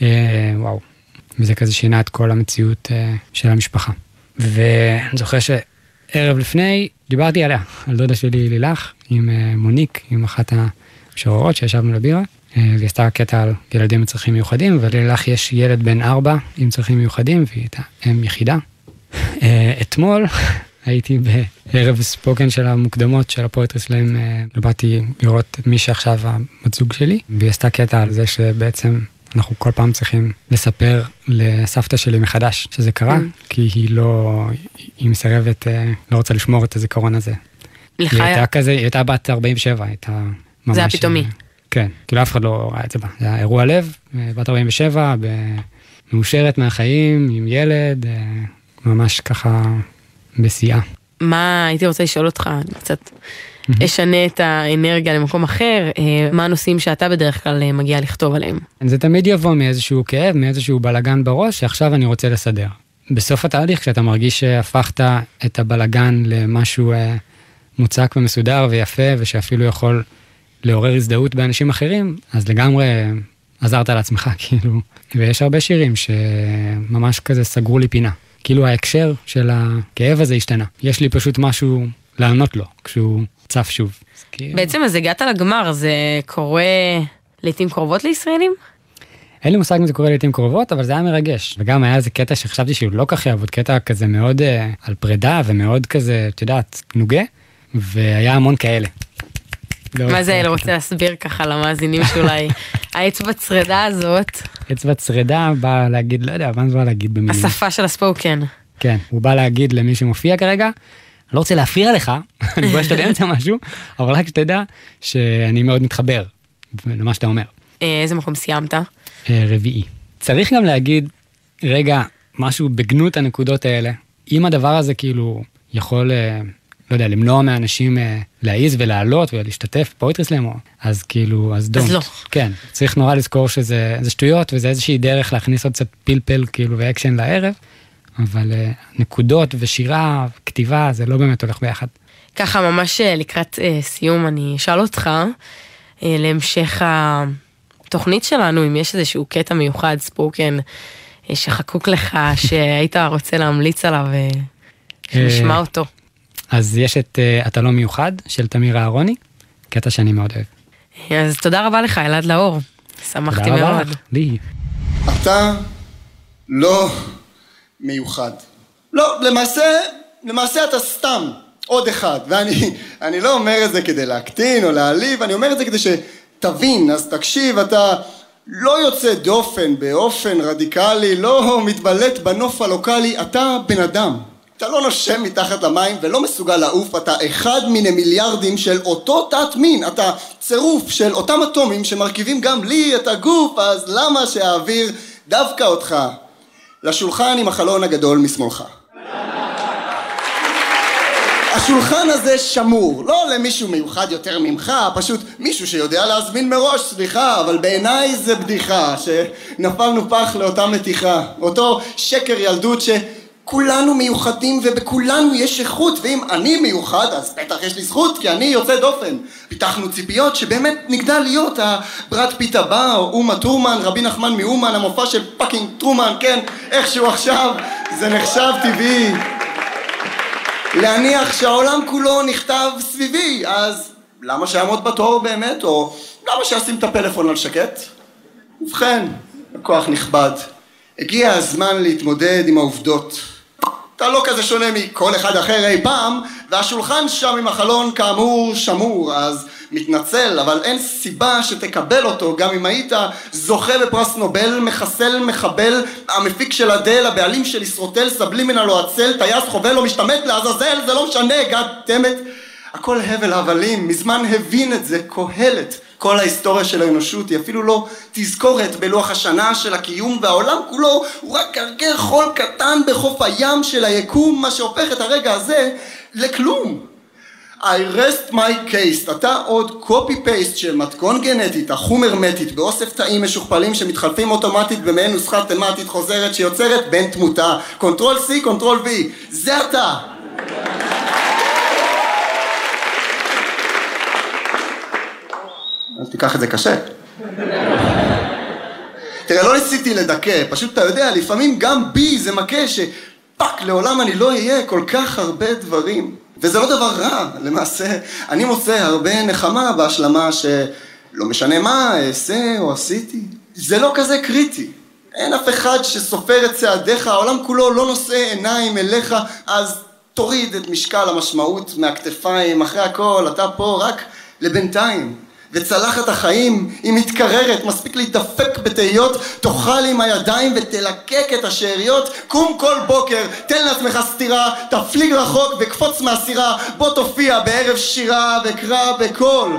S15: אה, וואו, וזה כזה שינה את כל המציאות אה, של המשפחה. ואני זוכר שערב לפני דיברתי עליה, על דודה שלי לילך, עם אה, מוניק, עם אחת המשוררות שישבנו לבירה, אה, והיא עשתה קטע על ילדים עם צרכים מיוחדים, וללילך יש ילד בן ארבע עם צרכים מיוחדים, והיא הייתה אם יחידה. אה, אתמול הייתי בערב ספוקן של המוקדמות של הפואטרי סלאם, אה, באתי לראות את מי שעכשיו הבת זוג שלי, והיא עשתה קטע על זה שבעצם אנחנו כל פעם צריכים לספר לסבתא שלי מחדש שזה קרה,
S8: Mm.
S15: כי היא לא, היא מסרבת, אה, לא רוצה לשמור את הזיכרון הזה.
S8: לך
S15: היא הייתה כזה, היא הייתה בת 47, הייתה ממש...
S8: זה היה פתאומי.
S15: אה, כן, כאילו אף אחד לא ראה את זה בה. זה היה אירוע לב, בת 47, ב- מאושרת מהחיים, עם ילד, ממש ככה בשיאה.
S8: מה, הייתי רוצה לשאול אותך, אני קצת אשנה את האנרגיה למקום אחר, אה, מה הנושאים שאתה בדרך כלל אה, מגיע לכתוב עליהם?
S15: זה תמיד יבוא מאיזשהו כאב, מאיזשהו בלגן בראש, שעכשיו אני רוצה לסדר. בסוף התהליך, כשאתה מרגיש שהפכת את הבלגן למשהו אה, מוצק ומסודר ויפה, ושאפילו יכול לעורר הזדהות באנשים אחרים, אז לגמרי עזרת לעצמך, כאילו. ויש הרבה שירים שממש כזה סגרו לי פינה. כאילו ההקשר של הכאב הזה השתנה. יש לי פשוט משהו לענות לו כשהוא צף שוב. כאילו-
S8: בעצם אז הגעת לגמר, זה קורה לעיתים קרובות לישראלים?
S15: אין לי מושג אם זה קורה לעיתים קרובות, אבל זה היה מרגש. וגם היה איזה קטע שחשבתי שהוא לא כך יעבוד, קטע כזה מאוד uh, על פרידה ומאוד כזה, את יודעת, נוגה, והיה המון כאלה.
S8: מה זה אלה רוצה להסביר ככה למאזינים שאולי האצבע צרידה הזאת,
S15: אצבע צרידה בא להגיד, לא יודע, מה זה בא להגיד במילים?
S8: השפה של הספוקן.
S15: כן, הוא בא להגיד למי שמופיע כרגע, אני לא רוצה להפריע לך, אני רואה שאתה זה משהו, אבל רק שתדע שאני מאוד מתחבר למה שאתה אומר.
S8: אה, איזה מקום סיימת?
S15: אה, רביעי. צריך גם להגיד, רגע, משהו בגנות הנקודות האלה. אם הדבר הזה כאילו יכול, אה, לא יודע, למנוע מאנשים אה, להעיז ולעלות ולהשתתף ב poetry slam, אז כאילו, אז don't.
S8: לא.
S15: כן, צריך נורא לזכור שזה זה שטויות וזה איזושהי דרך להכניס עוד קצת פלפל כאילו ואקשן לערב, אבל אה, נקודות ושירה, כתיבה, זה לא באמת הולך ביחד.
S8: ככה ממש אה, לקראת סיום אני אשאל אותך להמשך התוכנית שלנו, אם יש איזשהו קטע מיוחד, spoken, שחקוק לך, שהיית רוצה להמליץ עליו, שנשמע אותו.
S15: אז יש את אה, אתה לא מיוחד של תמיר אהרוני, קטע שאני מאוד אוהב.
S8: אז תודה רבה לך, אלעד לאור. שמחתי
S15: תודה רבה
S8: מאוד.
S15: לך, לי.
S7: אתה לא מיוחד. לא, למעשה, למעשה אתה סתם עוד אחד. ואני אני לא אומר את זה כדי להקטין או להעליב, אני אומר את זה כדי שתבין, אז תקשיב, אתה לא יוצא דופן באופן רדיקלי, לא מתבלט בנוף הלוקאלי, אתה בן אדם. אתה לא נושם מתחת למים ולא מסוגל לעוף, אתה אחד מיני מיליארדים של אותו תת מין, אתה צירוף של אותם אטומים שמרכיבים גם לי את הגוף, אז למה שהאוויר דווקא אותך לשולחן עם החלון הגדול משמאלך? השולחן הזה שמור, לא למישהו מיוחד יותר ממך, פשוט מישהו שיודע להזמין מראש, סליחה, אבל בעיניי זה בדיחה, שנפלנו פח לאותה מתיחה, אותו שקר ילדות שכולנו מיוחדים ובכולנו יש איכות, ואם אני מיוחד אז בטח יש לי זכות, כי אני יוצא דופן. פיתחנו ציפיות שבאמת נגדל להיות הברד פיט הבא, או אומה טרומן, רבי נחמן מאומן, המופע של fucking טרומן, כן, איכשהו עכשיו, זה נחשב טבעי. להניח שהעולם כולו נכתב סביבי, אז למה שאעמוד בתור באמת, או למה שאשים את הפלאפון על שקט? ובכן, לקוח נכבד, הגיע הזמן להתמודד עם העובדות. אתה לא כזה שונה מכל אחד אחר אי פעם, והשולחן שם עם החלון כאמור שמור, אז מתנצל, אבל אין סיבה שתקבל אותו, גם אם היית זוכה בפרס נובל, מחסל, מחבל, המפיק של אדל, הבעלים של ישרוטל, סבלימינל או עצל, טייס, חובל או משתמט לעזאזל, זה לא משנה, damn it. הכל הבל הבלים, מזמן הבין את זה קהלת. כל ההיסטוריה של האנושות היא אפילו לא תזכורת בלוח השנה של הקיום והעולם כולו הוא רק גרגר חול קטן בחוף הים של היקום מה שהופך את הרגע הזה לכלום. I rest my case, אתה עוד copy paste של מתכון גנטית, חתום הרמטית, באוסף תאים משוכפלים שמתחלפים אוטומטית במעין נוסחה מתמטית חוזרת שיוצרת בני תמותה, control C, control V, זה אתה! אל תיקח את זה קשה. תראה, לא ניסיתי לדכא, פשוט אתה יודע, לפעמים גם בי זה מכה שפאק, לעולם אני לא אהיה כל כך הרבה דברים. וזה לא דבר רע, למעשה, אני מוצא הרבה נחמה בהשלמה שלא משנה מה אעשה או עשיתי. זה לא כזה קריטי. אין אף אחד שסופר את צעדיך, העולם כולו לא נושא עיניים אליך, אז תוריד את משקל המשמעות מהכתפיים, אחרי הכל, אתה פה רק לבינתיים. וצלחת החיים היא מתקררת, מספיק להתדפק בתהיות, תאכל עם הידיים ותלקק את השאריות, קום כל בוקר, תן לעצמך סטירה, תפליג רחוק וקפוץ מהסירה, בוא תופיע בערב שירה וקרא בקול.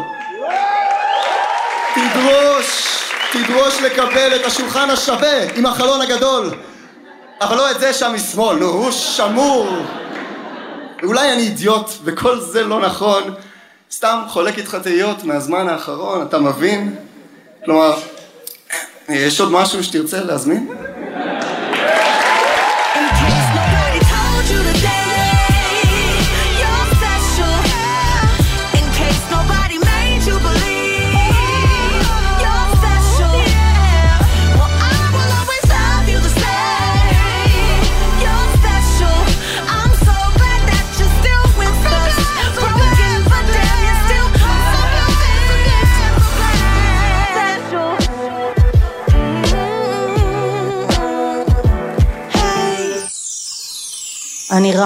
S7: תדרוש, תדרוש לקבל את השולחן השווה עם החלון הגדול. אבל לא את זה שם משמאל, נו, הוא שמור. ואולי אני אידיוט וכל זה לא נכון, סתם חולק איתך תהיות מהזמן האחרון, אתה מבין? כלומר, יש עוד משהו שתרצה להזמין?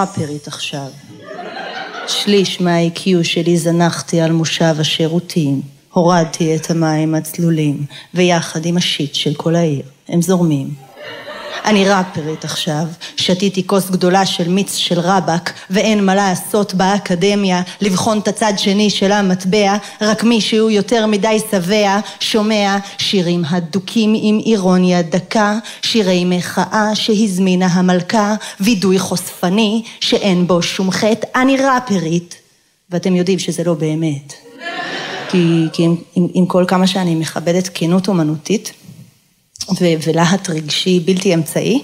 S16: ראפרית עכשיו. שליש מה-IQ שלי זנחתי על מושב השירותים. הורדתי את המים הצלולים, ויחד עם השיט של כל העיר, הם זורמים. אני ראפרית עכשיו, שתיתי כוס גדולה של מיץ של רבאק, ואין מה לעשות באקדמיה, לבחון את הצד שני של המטבע, רק מי שהוא יותר מדי שבע, שומע שירים הדוקים עם אירוניה דקה, שירי מחאה שהזמינה המלכה, וידוי חושפני שאין בו שום חטא, אני ראפרית, ואתם יודעים שזה לא באמת. כי, כי עם, עם, עם כל כמה שאני מכבדת כנות אומנותית, ולהט רגשי בלתי אמצעי.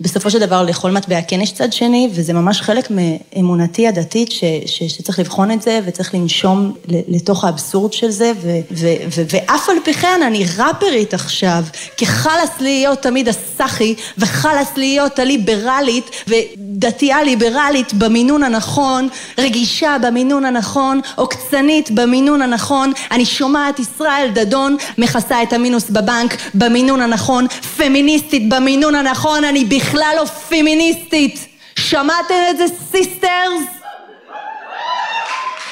S16: בסופו של דבר לכל מטבע כן יש צד שני, וזה ממש חלק מאמונתי הדתית ש- ש- שצריך לבחון את זה וצריך לנשום לתוך האבסורד של זה, ו- ו- ו- ואף על פי כן אני ראפרית עכשיו, כי חלאס להיות תמיד הסאחי, וחלאס להיות הליברלית, ודתייה ליברלית במינון הנכון, רגישה במינון הנכון, עוקצנית במינון הנכון, אני שומעת ישראל דדון מכסה את המינוס בבנק במינון הנכון, פמיניסטית במינון הנכון, אני בכלל... בכלל לא פמיניסטית. שמעתם את זה, sisters?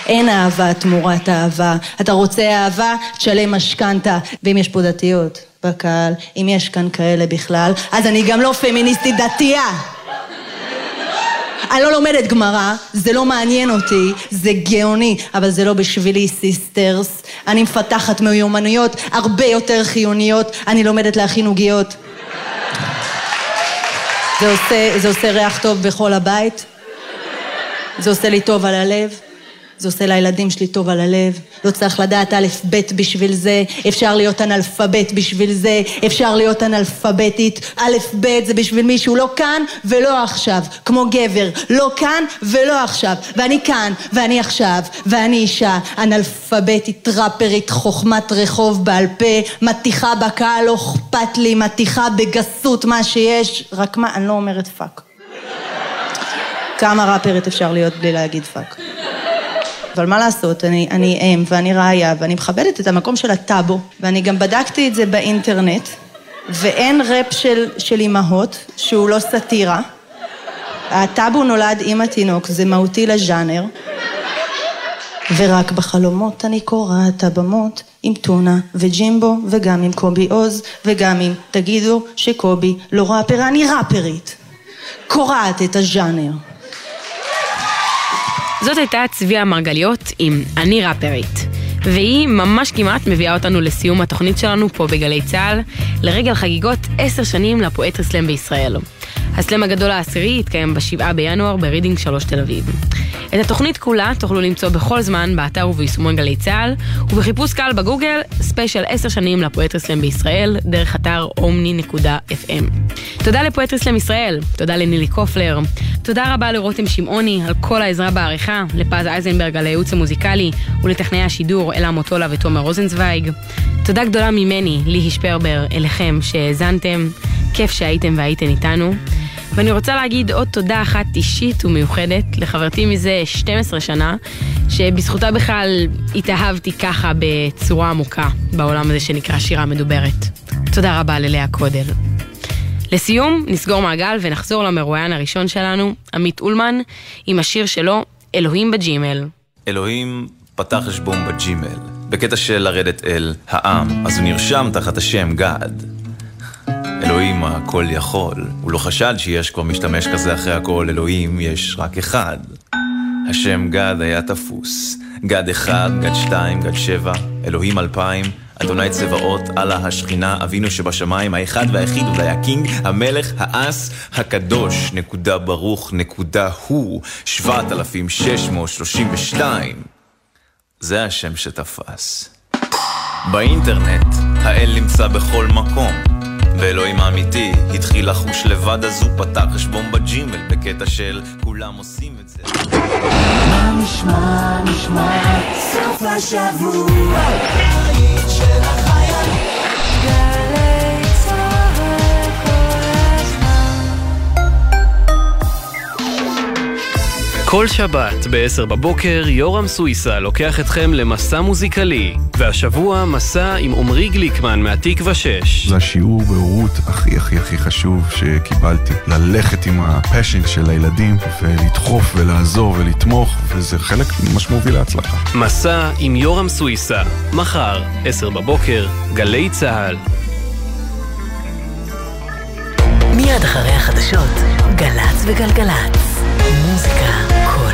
S16: אין אהבה תמורת אהבה. אתה רוצה אהבה? תשלם משכנתה. ואם יש פה דתיות בקהל, אם יש כאן כאלה בכלל, אז אני גם לא פמיניסטית דתייה. אני לא לומדת גמרא, זה לא מעניין אותי, זה גאוני, אבל זה לא בשבילי, סיסטרס. אני מפתחת מיומנויות הרבה יותר חיוניות, אני לומדת להכין עוגיות. זה עושה, זה עושה ריח טוב בכל הבית, זה עושה לי טוב על הלב, זה עושה לילדים שלי טוב על הלב, לא צריך לדעת א' ב' בשביל זה, אפשר להיות אנאלפבית בשביל זה, אפשר להיות אנאלפביתית, א' ב' זה בשביל מישהו לא כאן ולא עכשיו, כמו גבר, לא כאן ולא עכשיו, ואני כאן ואני עכשיו, ואני אישה. אנאלפביתית, ראפרית, חוכמת רחוב בעל פה, מטיחה בקהל, לא אכפת לי, מטיחה בגסות מה שיש, רק מה, אני לא אומרת fuck. כמה ראפרית אפשר להיות בלי להגיד fuck? אבל מה לעשות, אני, אני אם ואני רעיה ואני מכבדת את המקום של הטאבו, ואני גם בדקתי את זה באינטרנט, ואין ראפ של, של אימהות שהוא לא סאטירה. הטאבו נולד עם התינוק, זה מהותי לז'אנר. ורק בחלומות אני קורעת הבמות עם טונה וג'ימבו וגם עם קובי עוז וגם עם תגידו שקובי לא ראפר, אני ראפרית. קורעת את הז'אנר.
S8: זאת הייתה צביה מרגליות עם אני ראפרית. והיא ממש כמעט מביאה אותנו לסיום התוכנית שלנו פה בגלי צה"ל, לרגל חגיגות עשר שנים סלאם בישראל. הסלאם הגדול העשירי יתקיים ב-7 בינואר ברידינג 3 תל אביב. את התוכנית כולה תוכלו למצוא בכל זמן באתר וביישומון גלי צה"ל, ובחיפוש קל בגוגל, special 10 שנים ל poetry slam בישראל, דרך אתר omni.fm. תודה לפואטרי סלאם ישראל, תודה לנילי קופלר, תודה רבה לרותם שמעוני על כל העזרה בעריכה, לפז אייזנברג על הייעוץ המוזיקלי, ולטכנאי השידור אלה מוטולה ותומר רוזנצוויג. תודה גדולה ממני, ליהי שפרבר, אליכם שהאזנתם, כיף שהייתם והייתן איתנו. ואני רוצה להגיד עוד תודה אחת אישית ומיוחדת לחברתי מזה 12 שנה, שבזכותה בכלל התאהבתי ככה בצורה עמוקה בעולם הזה שנקרא שירה מדוברת. תודה רבה ללאה קודל. לסיום, נסגור מעגל ונחזור למרואיין הראשון שלנו, עמית אולמן, עם השיר שלו, אלוהים בג'ימל.
S5: אלוהים פתח חשבון בג'ימל, בקטע של לרדת אל העם, אז הוא נרשם תחת השם גד. אלוהים הכל יכול, הוא לא חשד שיש כבר משתמש כזה אחרי הכל, אלוהים יש רק אחד. השם גד היה תפוס, גד אחד, גד שתיים, גד שבע, אלוהים אלפיים, אדוני צבאות, אללה השכינה, אבינו שבשמיים, האחד והיחיד, אולי הקינג, המלך, האס, הקדוש, נקודה ברוך, נקודה הוא, שבעת אלפים שש מאות שלושים ושתיים. זה השם שתפס. באינטרנט, האל נמצא בכל מקום. ואלוהים האמיתי התחיל לחוש לבד אז הוא פתח חשבון בג'ימל בקטע של כולם עושים את זה.
S14: מה נשמע, נשמע, סוף השבוע, כל
S17: שבת ב-10 בבוקר יורם סוויסה לוקח אתכם למסע מוזיקלי, והשבוע מסע עם עמרי גליקמן מהתקווה 6.
S18: זה השיעור בהורות הכי הכי הכי חשוב שקיבלתי. ללכת עם הפשן של הילדים ולדחוף ולעזור ולתמוך, וזה חלק ממה שמוביל להצלחה.
S17: מסע עם יורם סוויסה, מחר, 10 בבוקר, גלי צה"ל.
S19: מיד אחרי החדשות, גל"צ וגלגלצ. מוזיקה כל.